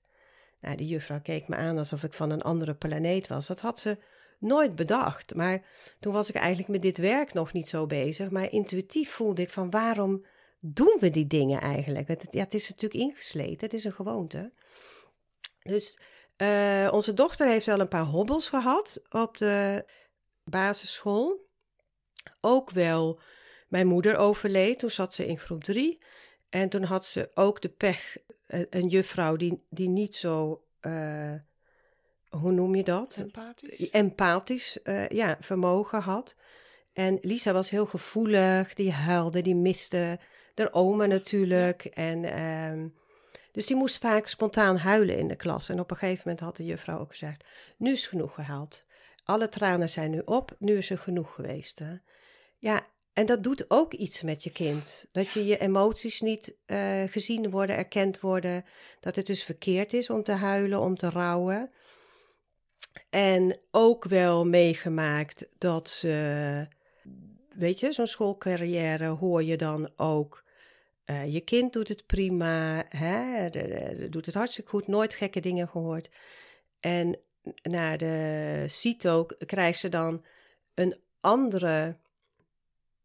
Nou, de juffrouw keek me aan alsof ik van een andere planeet was. Dat had ze nooit bedacht. Maar toen was ik eigenlijk met dit werk nog niet zo bezig. Maar intuïtief voelde ik van waarom doen we die dingen eigenlijk? Het, ja, het is natuurlijk ingesleten, het is een gewoonte. Dus eh, onze dochter heeft wel een paar hobbels gehad op de basisschool. Ook wel mijn moeder overleed, toen zat ze in groep drie. En toen had ze ook de pech, een juffrouw die, die niet zo, eh, hoe noem je dat? Empathisch. Empathisch eh, ja, vermogen had. En Lisa was heel gevoelig, die huilde, die miste haar oma natuurlijk. En, ehm, dus die moest vaak spontaan huilen in de klas. En op een gegeven moment had de juffrouw ook gezegd, nu is genoeg gehaald. Alle tranen zijn nu op, nu is er genoeg geweest. Hè? Ja, en dat doet ook iets met je kind. Dat je je emoties niet eh, gezien worden, erkend worden. Dat het dus verkeerd is om te huilen, om te rouwen. En ook wel meegemaakt dat ze, weet je, zo'n schoolcarrière hoor je dan ook. eh, je kind doet het prima, hè, doet het hartstikke goed, nooit gekke dingen gehoord. En naar de CITO krijgt ze dan een andere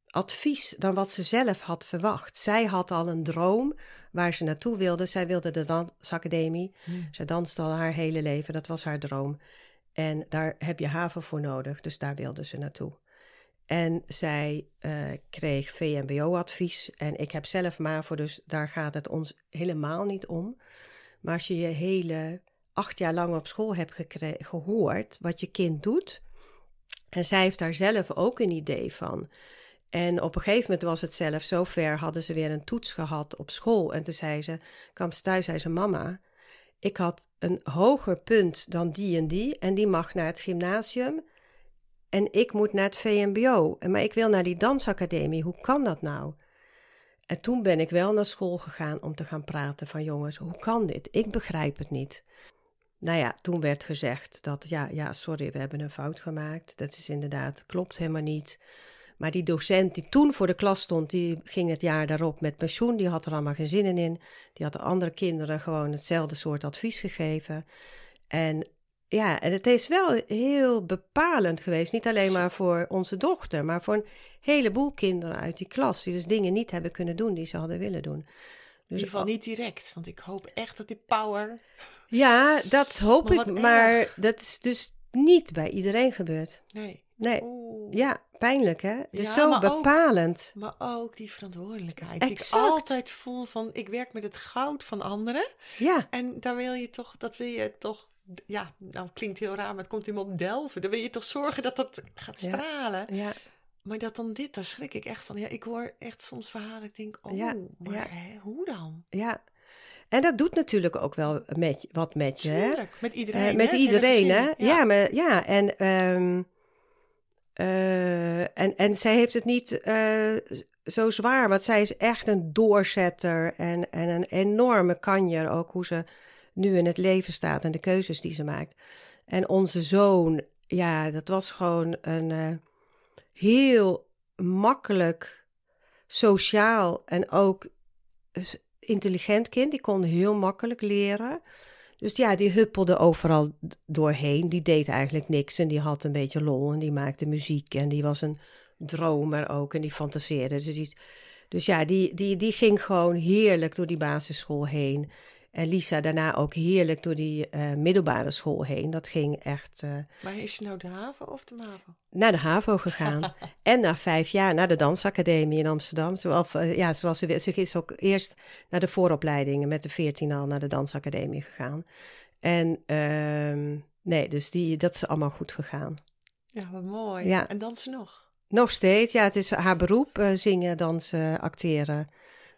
advies dan wat ze zelf had verwacht. Zij had al een droom waar ze naartoe wilde. Zij wilde de dansacademie. Hmm. Ze danste al haar hele leven, dat was haar droom. En daar heb je haven voor nodig, dus daar wilde ze naartoe. En zij eh, kreeg VMBO-advies en ik heb zelf MAVO, dus daar gaat het ons helemaal niet om. Maar als je je hele acht jaar lang op school hebt gehoord wat je kind doet, en zij heeft daar zelf ook een idee van. En op een gegeven moment was het zelf zo ver, hadden ze weer een toets gehad op school. En toen zei ze, kwam ze thuis, zei ze, mama, ik had een hoger punt dan die en die. En die mag naar het gymnasium. En ik moet naar het VMBO. Maar ik wil naar die dansacademie. Hoe kan dat nou? En toen ben ik wel naar school gegaan om te gaan praten van jongens, hoe kan dit? Ik begrijp het niet. Nou ja, toen werd gezegd dat ja, ja, sorry, we hebben een fout gemaakt. Dat is inderdaad, klopt helemaal niet. Maar die docent die toen voor de klas stond, die ging het jaar daarop met pensioen. Die had er allemaal geen zin in. Die had de andere kinderen gewoon hetzelfde soort advies gegeven. En ja, en het is wel heel bepalend geweest. Niet alleen maar voor onze dochter, maar voor een heleboel kinderen uit die klas. Die dus dingen niet hebben kunnen doen die ze hadden willen doen. In Dus ieder geval niet direct, want ik hoop echt dat die power... ja, dat hoop Maar ik. Maar erg. dat is dus niet bij iedereen gebeurd. Nee, Nee. Oeh. Ja, pijnlijk hè? Dus Ja, zo maar ook- bepalend. Maar ook die verantwoordelijkheid. Die ik Exact. altijd voel van, ik werk met het goud van anderen. Ja, En daar wil je toch, dat wil je toch, ja, nou klinkt heel raar, maar het komt in me op delven. Dan wil je toch zorgen dat dat gaat stralen. ja, Maar dat dan dit, daar schrik ik echt van. Ja, ik hoor echt soms verhalen, ik denk, oh, Ja, maar hè, hoe dan? ja. En dat doet natuurlijk ook wel met, wat met je, hè? Tuurlijk, met iedereen. Eh, met iedereen, hè? Ja, maar, ja en, ehm, eh, en, en zij heeft het niet eh, zo zwaar, want zij is echt een doorzetter en, en een enorme kanjer, ook hoe ze nu in het leven staat en de keuzes die ze maakt. En onze zoon, ja, dat was gewoon een eh, heel makkelijk, sociaal en ook intelligent kind. Die kon heel makkelijk leren. Dus ja, die huppelde overal doorheen. Die deed eigenlijk niks en die had een beetje lol en die maakte muziek en die was een dromer ook en die fantaseerde. Dus, die, dus ja, die, die, die ging gewoon heerlijk door die basisschool heen. En Lisa daarna ook heerlijk door die eh, middelbare school heen. Dat ging echt eh, Maar is je nou de haven of de MAVO? naar de HAVO gegaan. en na vijf jaar naar de dansacademie in Amsterdam. Zoals, eh, ja, zoals ze, ze is ook eerst naar de vooropleidingen met de 14 al naar de dansacademie gegaan. En ehm, nee, dus die, dat is allemaal goed gegaan. Ja, wat mooi. Ja. En dansen nog? Nog steeds, ja, het is haar beroep, eh, zingen, dansen, acteren.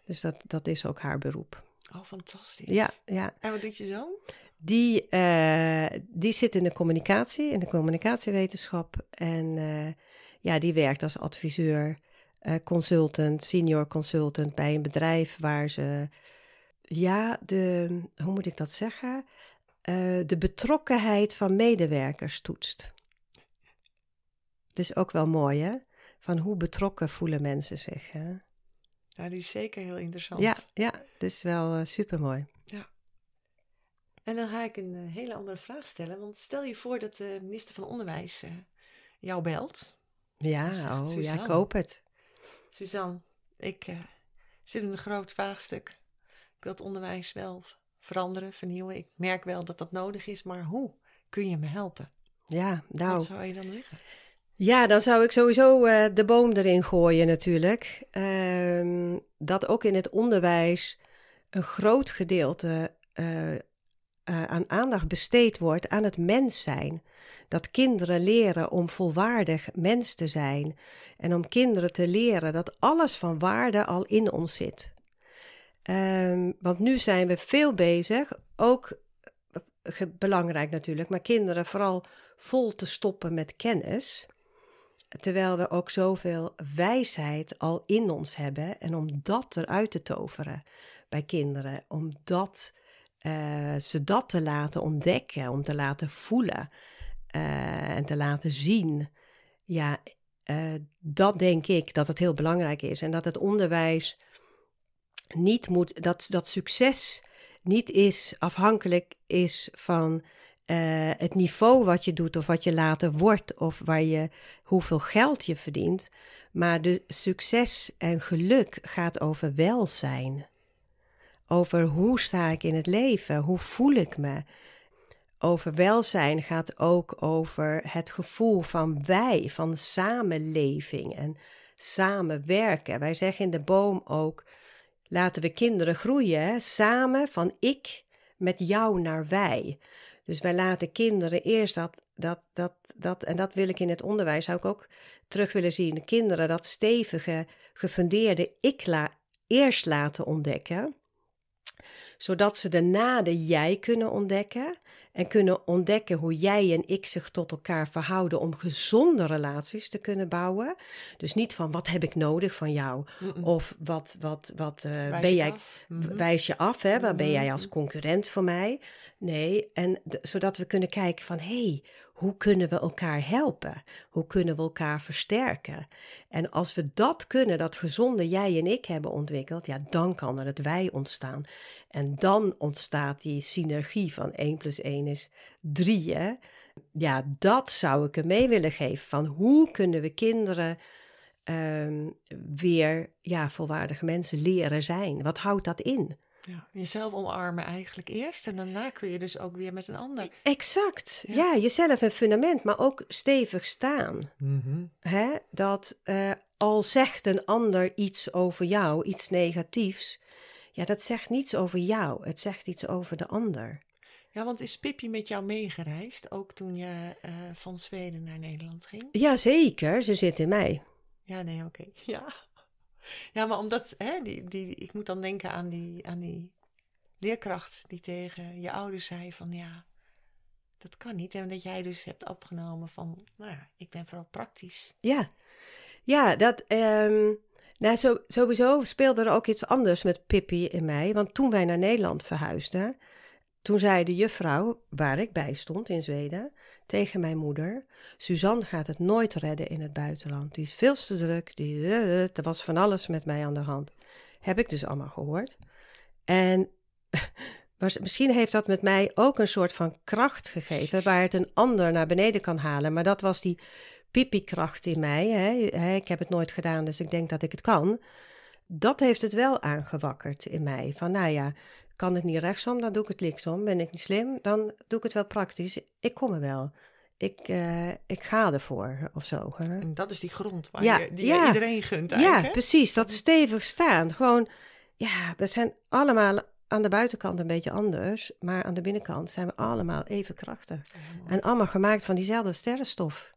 Dus dat, dat is ook haar beroep. Oh, fantastisch. Ja, ja. En wat doet je zoon? Die, eh, die zit in de communicatie, in de communicatiewetenschap. En eh, ja, die werkt als adviseur, eh, consultant, senior consultant bij een bedrijf waar ze, ja, de, hoe moet ik dat zeggen? De betrokkenheid van medewerkers toetst. Het is ook wel mooi, hè? Van hoe betrokken voelen mensen zich. Hè? Nou, die is zeker heel interessant. Ja, ja, is wel uh, super mooi. En dan ga ik een uh, hele andere vraag stellen. Want stel je voor dat de minister van Onderwijs uh, jou belt. Ja, zegt, oh, ja, ik hoop het. Suzanne, ik zit in een groot vraagstuk. Ik wil het onderwijs wel veranderen, vernieuwen. Ik merk wel dat dat nodig is, maar hoe kun je me helpen? Ja, nou. Wat zou je dan zeggen? Ja, dan zou ik sowieso uh, de boom erin gooien natuurlijk. Uh, dat ook in het onderwijs een groot gedeelte uh, aan aandacht besteed wordt aan het mens zijn. Dat kinderen leren om volwaardig mens te zijn. En om kinderen te leren dat alles van waarde al in ons zit. Um, want nu zijn we veel bezig, ook belangrijk natuurlijk, maar kinderen vooral vol te stoppen met kennis. Terwijl we ook zoveel wijsheid al in ons hebben. En om dat eruit te toveren bij kinderen. Om dat, uh, ze dat te laten ontdekken. Om te laten voelen. Uh, en te laten zien. Ja, uh, dat denk ik dat het heel belangrijk is. En dat het onderwijs niet moet. Dat, dat succes niet is afhankelijk is van uh, het niveau wat je doet of wat je later wordt of waar je, hoeveel geld je verdient. Maar de succes en geluk gaat over welzijn. Over hoe sta ik in het leven, hoe voel ik me. Over welzijn gaat ook over het gevoel van wij, van samenleving en samenwerken. Wij zeggen in de boom ook, laten we kinderen groeien, hè? samen van ik met jou naar wij. Dus wij laten kinderen eerst dat, dat, dat, dat, en dat wil ik in het onderwijs ook terug willen zien. Kinderen dat stevige, gefundeerde ik la, eerst laten ontdekken, zodat ze daarna de jij kunnen ontdekken en kunnen ontdekken hoe jij en ik zich tot elkaar verhouden om gezonde relaties te kunnen bouwen. Dus niet van wat heb ik nodig van jou Mm -mm. of wat, wat, wat uh, wijs ben jij, mm -hmm. wijs je af, hè? waar ben jij als concurrent voor mij? Nee, en zodat we kunnen kijken van hé, hey, hoe kunnen we elkaar helpen? Hoe kunnen we elkaar versterken? En als we dat kunnen, dat gezonde jij en ik hebben ontwikkeld, ja, dan kan er het wij ontstaan. En dan ontstaat die synergie van 1 plus 1 is 3. Hè? Ja, dat zou ik er mee willen geven. Van hoe kunnen we kinderen um, weer ja, volwaardige mensen leren zijn? Wat houdt dat in? Ja, jezelf omarmen eigenlijk eerst en daarna kun je dus ook weer met een ander. Exact. Ja. Ja, jezelf een fundament, maar ook stevig staan. Mhm. Hè? Dat eh, al zegt een ander iets over jou, iets negatiefs, ja, dat zegt niets over jou. Het zegt iets over de ander. Ja, want is Pippi met jou meegereisd, ook toen je eh, van Zweden naar Nederland ging? Jazeker, ze zit in mij. Ja, nee, oké. Ja. Ja, maar omdat, hè, die, die, ik moet dan denken aan die, aan die leerkracht die tegen je ouders zei van ja, dat kan niet. En dat jij dus hebt opgenomen van, nou ja, ik ben vooral praktisch. Ja, ja dat. ehm, nou, sowieso speelde er ook iets anders met Pippi in mij. Want toen wij naar Nederland verhuisden, toen zei de juffrouw waar ik bij stond in Zweden tegen mijn moeder: Suzanne gaat het nooit redden in het buitenland. Die is veel te druk. Die, er was van alles met mij aan de hand. Heb ik dus allemaal gehoord. En maar misschien heeft dat met mij ook een soort van kracht gegeven, waar het een ander naar beneden kan halen. Maar dat was die pipi-kracht in mij. Hè? Hè, Ik heb het nooit gedaan, dus ik denk dat ik het kan. Dat heeft het wel aangewakkerd in mij. Van nou ja, kan het niet rechtsom, dan doe ik het linksom. Ben ik niet slim, dan doe ik het wel praktisch. Ik kom er wel. Ik, eh, ik ga ervoor of zo. Hè? En dat is die grond waar Ja, je, die ja. je iedereen gunt eigenlijk. Ja, precies. Dat stevig staan. Gewoon, ja, we zijn allemaal aan de buitenkant een beetje anders. Maar aan de binnenkant zijn we allemaal even krachtig. Helemaal, En allemaal gemaakt van diezelfde sterrenstof.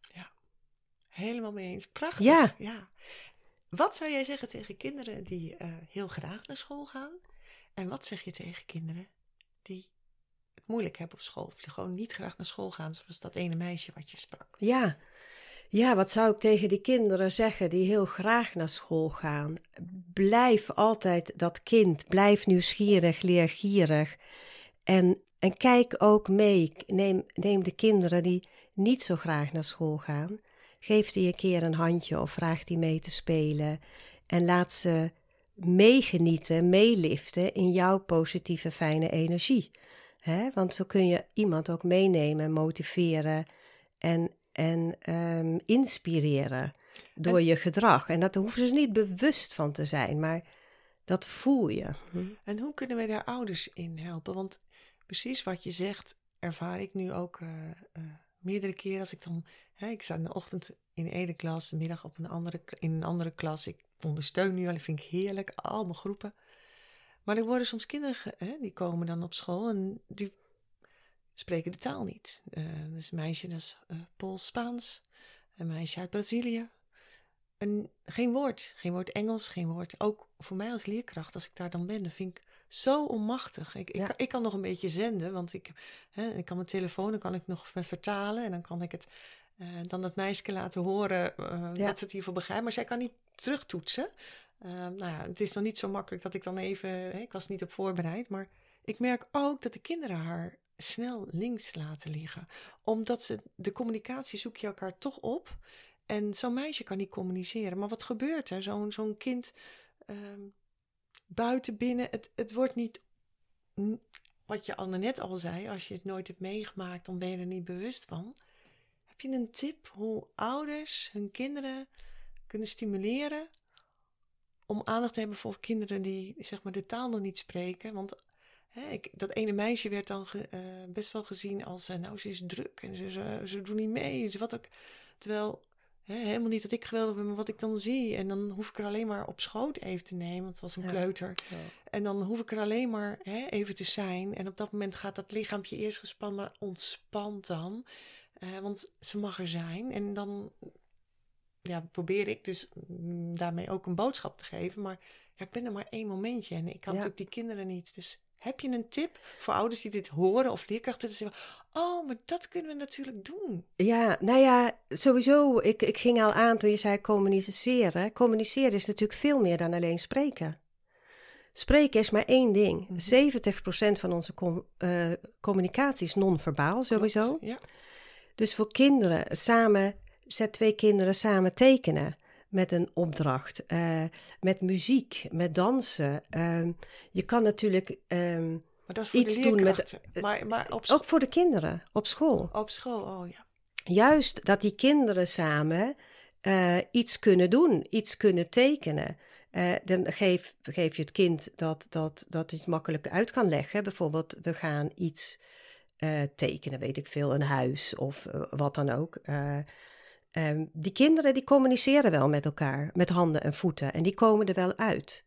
helemaal mee eens. Prachtig. Ja. ja. Wat zou jij zeggen tegen kinderen die eh, heel graag naar school gaan? En wat zeg je tegen kinderen die het moeilijk hebben op school? Of die gewoon niet graag naar school gaan, zoals dat ene meisje wat je sprak? Ja. Ja, wat zou ik tegen die kinderen zeggen die heel graag naar school gaan? Blijf altijd dat kind. Blijf nieuwsgierig, leergierig. En, en kijk ook mee. Neem, neem de kinderen die niet zo graag naar school gaan. Geef die een keer een handje of vraag die mee te spelen. En laat ze meegenieten, meeliften in jouw positieve, fijne energie. Hè? Want zo kun je iemand ook meenemen, motiveren en, en ehm, inspireren door je gedrag. En dat hoeven ze niet bewust van te zijn, maar dat voel je. En hoe kunnen wij daar ouders in helpen? Want precies wat je zegt, ervaar ik nu ook eh, eh, meerdere keren als ik dan... Hè, ik sta in de ochtend in de ene klas, de middag op een andere, in een andere klas. Ik ondersteun nu al, dat vind ik heerlijk, allemaal groepen. Maar er worden soms kinderen, hè, die komen dan op school en die spreken de taal niet. Dus een meisje, dat is eh, Pools-Spaans. Een meisje uit Brazilië. En geen woord. Geen woord Engels, geen woord. Ook voor mij als leerkracht, als ik daar dan ben, dan vind ik zo onmachtig. Ik, ik, kan, ik kan nog een beetje zenden, want ik, hè, ik kan mijn telefoon, dan kan ik nog vertalen en dan kan ik het eh, dan dat meisje laten horen Ja. dat ze het hiervoor begrijpt. Maar zij kan niet terugtoetsen. Eh, nou ja, het is nog niet zo makkelijk dat ik dan even, hè, ik was niet op voorbereid, maar ik merk ook dat de kinderen haar snel links laten liggen. Omdat ze, de communicatie zoek je elkaar toch op. En zo'n meisje kan niet communiceren. Maar wat gebeurt er? Zo'n zo'n kind ehm, buiten, binnen, het, het wordt niet... Wat je al net al zei, als je het nooit hebt meegemaakt, dan ben je er niet bewust van. Heb je een tip hoe ouders hun kinderen kunnen stimuleren om aandacht te hebben voor kinderen die zeg maar, de taal nog niet spreken? Want hè, ik, dat ene meisje werd dan ge- eh, best wel gezien als, eh, nou, ze is druk en ze, ze, ze doet niet mee. Ze wat ook. Terwijl hè, helemaal niet dat ik geweldig ben, maar wat ik dan zie. En dan hoef ik er alleen maar op schoot even te nemen, want het was een Ja. kleuter. En dan hoef ik er alleen maar hè, even te zijn. En op dat moment gaat dat lichaampje eerst gespannen, maar ontspant dan. Eh, want ze mag er zijn. En dan ja, probeer ik dus mm, daarmee ook een boodschap te geven. Maar ja, ik ben er maar één momentje. En ik kan Ja. natuurlijk die kinderen niet. Dus heb je een tip voor ouders die dit horen of leerkrachten die zeggen... Oh, maar dat kunnen we natuurlijk doen. Ja, nou ja, sowieso. Ik, ik ging al aan toen je zei communiceren. Communiceren is natuurlijk veel meer dan alleen spreken. Spreken is maar één ding. Mhm. 70% van onze com- eh, communicatie is non-verbaal, sowieso. Klopt, Ja. Dus voor kinderen, samen, zet twee kinderen samen tekenen met een opdracht, eh, met muziek, met dansen. Ehm, je kan natuurlijk, ehm, Maar dat is voor Iets de doen met- leerkrachten. maar, maar op, ook voor de kinderen op school, op school, oh ja. juist dat die kinderen samen eh, iets kunnen doen, iets kunnen tekenen. Eh, dan geef, geef je het kind dat, dat, dat het makkelijk uit kan leggen. Bijvoorbeeld, we gaan iets eh, tekenen, weet ik veel, een huis of eh, wat dan ook. Eh, ehm, die kinderen die communiceren wel met elkaar, met handen en voeten. En die komen er wel uit.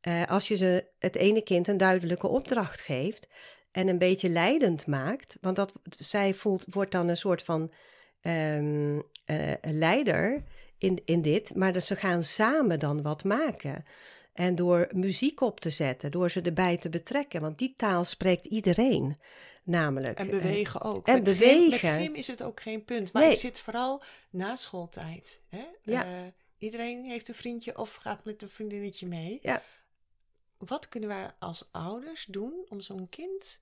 Eh, als je ze het ene kind een duidelijke opdracht geeft en een beetje leidend maakt, want dat, zij voelt, wordt dan een soort van ehm, eh, leider in, in dit, maar dat ze gaan samen dan wat maken. En door muziek op te zetten, door ze erbij te betrekken, want die taal spreekt iedereen. Namelijk. En eh, bewegen ook. en met Gym, met bewegen. gym is het ook geen punt. Maar Nee. ik zit vooral na schooltijd. Hè? Ja. Eh, iedereen heeft een vriendje of gaat met een vriendinnetje mee. Ja. Wat kunnen wij als ouders doen om zo'n kind...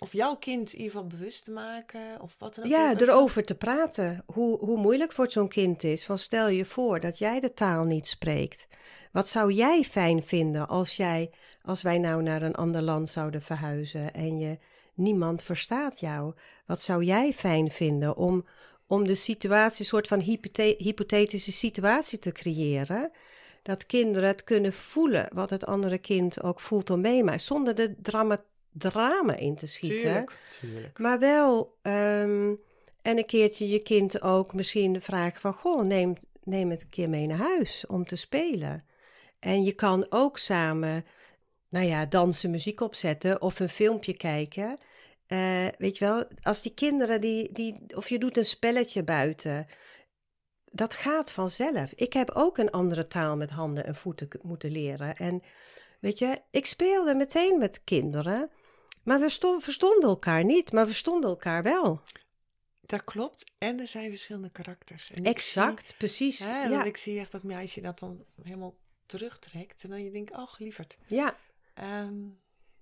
Of jouw kind in ieder geval bewust te maken? Of wat dan ook. Ja, erover te praten. Hoe, hoe moeilijk voor zo'n kind is. Van stel je voor dat jij de taal niet spreekt. Wat zou jij fijn vinden als, jij, als wij nou naar een ander land zouden verhuizen en je, niemand verstaat jou? Wat zou jij fijn vinden om, om de situatie, een soort van hypothe- hypothetische situatie te creëren? Dat kinderen het kunnen voelen wat het andere kind ook voelt om mee, maar zonder de drama, drama in te schieten. Tuurlijk, tuurlijk. Maar wel, ehm, en een keertje je kind ook misschien vragen van... Goh, neem, neem het een keer mee naar huis om te spelen. En je kan ook samen, nou ja, dansen, muziek opzetten of een filmpje kijken. Eh, weet je wel, als die kinderen, die, die, of je doet een spelletje buiten... Dat gaat vanzelf. Ik heb ook een andere taal met handen en voeten moeten leren. En weet je, ik speelde meteen met kinderen... Maar we sto- verstonden elkaar niet, maar we verstonden elkaar wel. Dat klopt. En er zijn verschillende karakters. En Exact, precies. Hè, ja, want ik zie echt dat meisje dat dan helemaal terugtrekt. En dan je denkt, oh, lieverd. ja, Ehm,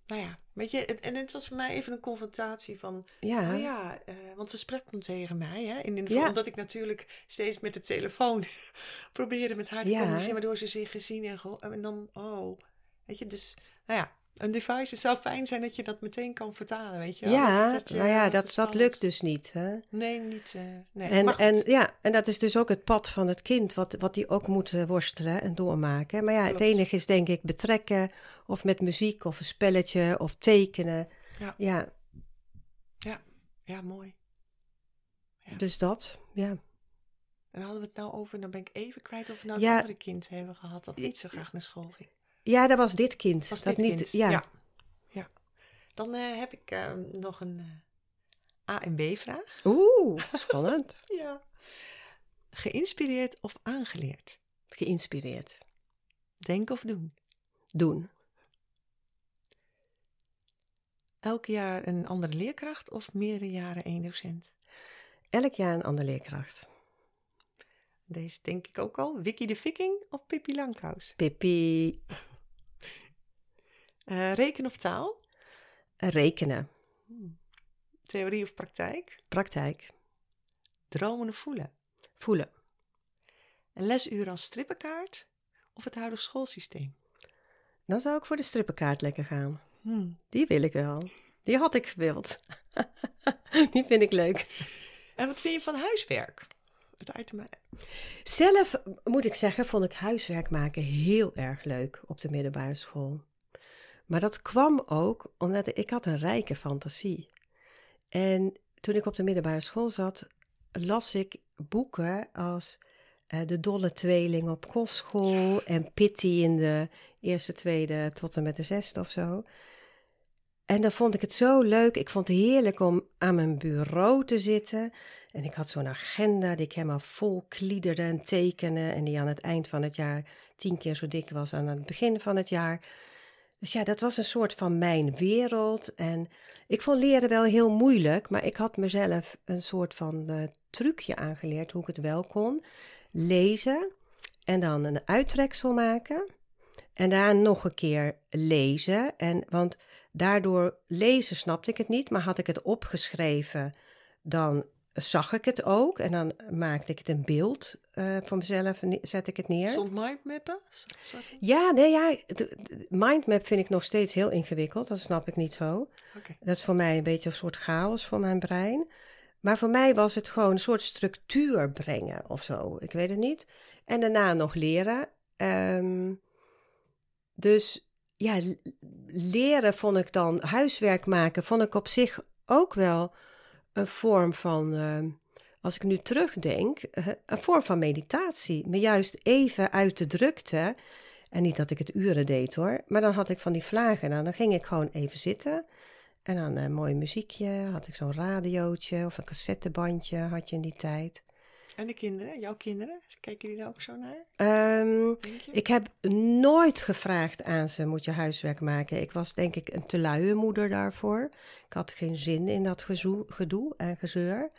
nou ja, weet je, en, en het was voor mij even een confrontatie van, ja. oh ja, eh, want ze sprak dan tegen mij, hè, in, in, Ja. omdat ik natuurlijk steeds met de telefoon probeerde met haar te Ja. communiceren, waardoor ze zich gezien en en dan, oh, weet je, dus, nou ja, een device het zou fijn zijn dat je dat meteen kan vertalen, weet je wel. Ja, Dat- nou ja, dat dat, dat lukt dus niet. Hè? Nee, niet, eh, nee. En, en, ja, en dat is dus ook het pad van het kind, wat, wat die ook moet eh, worstelen en doormaken. Maar ja, het enige is denk ik betrekken, of met muziek, of een spelletje, of tekenen. Ja. ja ja, mooi. Ja. dus dat, ja. En hadden we het nou over, dan ben ik even kwijt of we nou Ja. een andere kind hebben gehad dat niet zo graag naar school ging. Ja, dat was dit kind. Was dat dit niet, kind? Ja. ja. Ja. Dan eh, heb ik eh, nog een eh, A- en B-vraag. Oeh, spannend. Ja. Geïnspireerd of aangeleerd? Geïnspireerd. Denken of doen? Doen. Elk jaar een andere leerkracht of meerdere jaren één docent? Elk jaar een andere leerkracht. Deze denk ik ook al. Wiki de Viking of Pippi Langkous? Pippi. Eh, reken of taal? Rekenen. Theorie of praktijk? Praktijk. Dromen of voelen? Voelen. Een lesuur als strippenkaart of het huidige schoolsysteem? Dan zou ik voor de strippenkaart lekker gaan. Hmm. Die wil ik wel. Die had ik gewild. Die vind ik leuk. En wat vind je van huiswerk? Het item. Zelf moet ik zeggen, vond ik huiswerk maken heel erg leuk op de middelbare school. Maar dat kwam ook omdat ik had een rijke fantasie. En toen ik op de middelbare school zat, las ik boeken als eh, De Dolle Tweeling op kostschool en Pitty in de eerste, tweede tot en met de zesde of zo. En dan vond ik het zo leuk. Ik vond het heerlijk om aan mijn bureau te zitten. En ik had zo'n agenda die ik helemaal vol kliederde en tekenen. En die aan het eind van het jaar tien keer zo dik was aan het begin van het jaar. Dus ja, dat was een soort van mijn wereld. En ik vond leren wel heel moeilijk, maar ik had mezelf een soort van eh, trucje aangeleerd hoe ik het wel kon. Lezen en dan een uittreksel maken. En daarna nog een keer lezen. En, want daardoor lezen snapte ik het niet, maar had ik het opgeschreven, dan zag ik het ook. En dan maakte ik het een beeld uh, van mezelf en zet ik het neer. Stond mindmappen? Ja, nee, ja. De, de mindmap vind ik nog steeds heel ingewikkeld. Dat snap ik niet zo. Okay. Dat is voor mij een beetje een soort chaos voor mijn brein. Maar voor mij was het gewoon een soort structuur brengen of zo. Ik weet het niet. En daarna nog leren. Ehm, dus ja, leren vond ik dan, huiswerk maken, vond ik op zich ook wel een vorm van, ehm, als ik nu terugdenk, eh, een vorm van meditatie. Me juist even uit de drukte. En niet dat ik het uren deed hoor, maar dan had ik van die vlagen en dan ging ik gewoon even zitten. En dan een mooi muziekje, had ik zo'n radiootje of een cassettebandje had je in die tijd. En de kinderen, jouw kinderen, kijken die daar ook zo naar, Ehm, ik heb nooit gevraagd aan ze, moet je huiswerk maken? Ik was denk ik een te luie moeder daarvoor. Ik had geen zin in dat gezoe- gedoe en gezeur.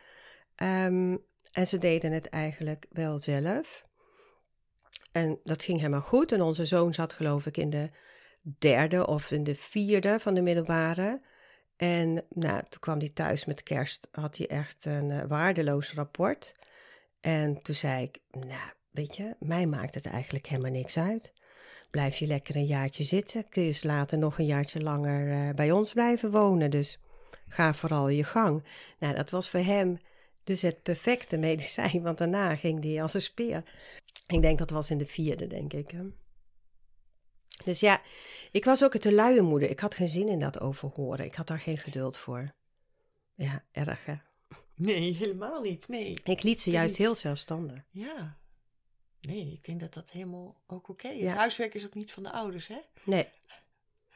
Ehm, en ze deden het eigenlijk wel zelf. En dat ging helemaal goed. En onze zoon zat geloof ik in de derde of in de vierde van de middelbare. En nou, toen kwam hij thuis met kerst, had hij echt een eh, waardeloos rapport. En toen zei ik, nou, weet je, mij maakt het eigenlijk helemaal niks uit. Blijf je lekker een jaartje zitten, kun je later nog een jaartje langer eh, bij ons blijven wonen. Dus ga vooral je gang. Nou, dat was voor hem dus het perfecte medicijn, want daarna ging hij als een speer. Ik denk dat was in de vierde, denk ik. hè. Dus ja, ik was ook te luie moeder. Ik had geen zin in dat overhoren. Ik had daar geen geduld voor. Ja, erg hè. Nee, helemaal niet. Nee. Ik liet ze juist niet. heel zelfstandig. Ja. Nee, ik denk dat dat helemaal ook oké is. Ja. Huiswerk is ook niet van de ouders, hè? Nee,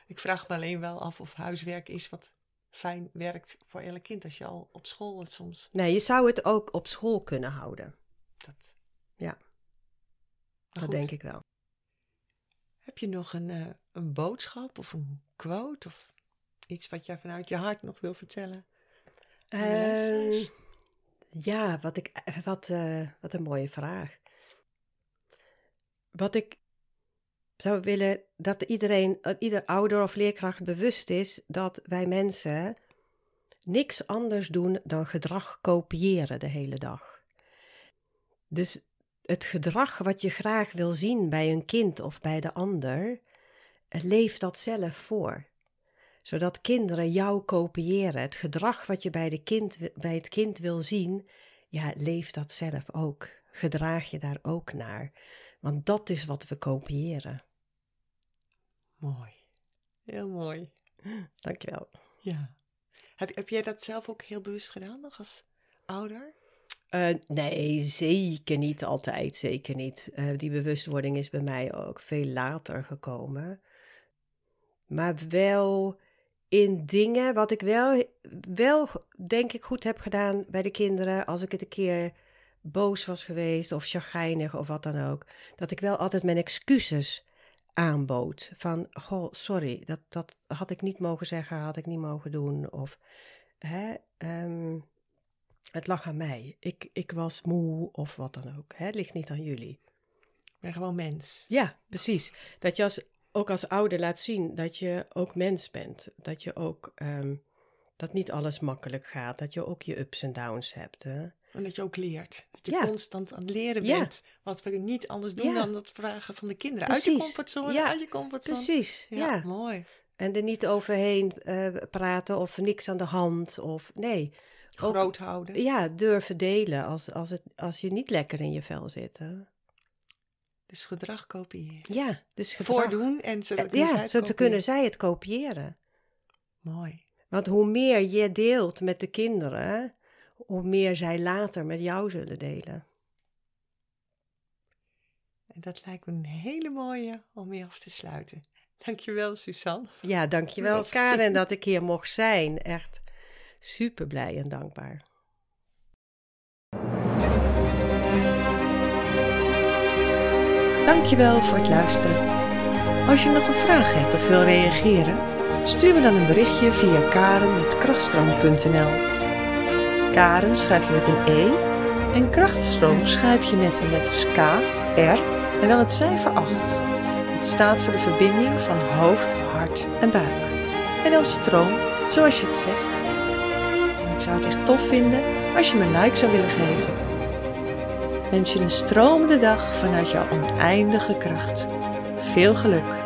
Ik vraag me alleen wel af of huiswerk is wat fijn werkt voor elk kind. Als je al op school het soms... nee, je zou het ook op school kunnen houden. Dat... Ja. Maar Dat goed, denk ik wel. Heb je nog een, eh, een boodschap of een quote of iets wat jij vanuit je hart nog wil vertellen? Ehm, ja, wat, ik, wat, eh, wat een mooie vraag. Wat ik zou willen dat iedereen, dat ieder ouder of leerkracht bewust is dat wij mensen niks anders doen dan gedrag kopiëren de hele dag. Dus het gedrag wat je graag wil zien bij een kind of bij de ander, eh, leef dat zelf voor zodat kinderen jou kopiëren. Het gedrag wat je bij, de kind, bij het kind wil zien, ja, leef dat zelf ook. Gedraag je daar ook naar. Want dat is wat we kopiëren. Mooi. Heel mooi. Dankjewel. Ja. Heb, heb jij dat zelf ook heel bewust gedaan nog als ouder? Eh, nee, zeker niet altijd. Zeker niet. Eh, die bewustwording is bij mij ook veel later gekomen. Maar wel in dingen, wat ik wel, wel denk ik goed heb gedaan bij de kinderen, als ik het een keer boos was geweest of chagrijnig of wat dan ook, dat ik wel altijd mijn excuses aanbood. Van, goh, sorry, dat, dat had ik niet mogen zeggen, had ik niet mogen doen. Of, hè, ehm, het lag aan mij. Ik, ik was moe of wat dan ook. Hè? Het ligt niet aan jullie. Ik ben gewoon mens. Ja, precies. Dat je als, ook als ouder laat zien dat je ook mens bent. Dat je ook ehm, dat niet alles makkelijk gaat. Dat je ook je ups en downs hebt. Hè? En dat je ook leert. Dat je Ja. constant aan het leren Ja. bent. Wat we niet anders doen Ja. dan dat vragen van de kinderen. Uit je comfortzone, Ja. uit je comfortzone. Precies, ja. Mooi. En er niet overheen eh, praten of niks aan de hand. Of nee. Ook- Groot houden. Ja, durven delen als, als, het, als je niet lekker in je vel zit. Hè? Dus gedrag kopiëren. Ja, dus gedrag. Voordoen en zo. Eh, Ja, zo te kunnen zij het kopiëren. Mooi. Want hoe meer je deelt met de kinderen, hoe meer zij later met jou zullen delen. En dat lijkt me een hele mooie om mee af te sluiten. Dankjewel, Suzanne. Ja, dankjewel. Karen dat ik hier mocht zijn. Echt super blij en dankbaar. Dankjewel voor het luisteren. Als je nog een vraag hebt of wil reageren, stuur me dan een berichtje via karen.krachtstroom.nl Karen schrijf je met een E en krachtstroom schrijf je met de letters K, R en dan het cijfer 8. Het staat voor de verbinding van hoofd, hart en buik. En dan stroom, zoals je het zegt. Ik zou het echt tof vinden als je me een like zou willen geven. Wens je een stromende dag vanuit jouw oneindige kracht. Veel geluk!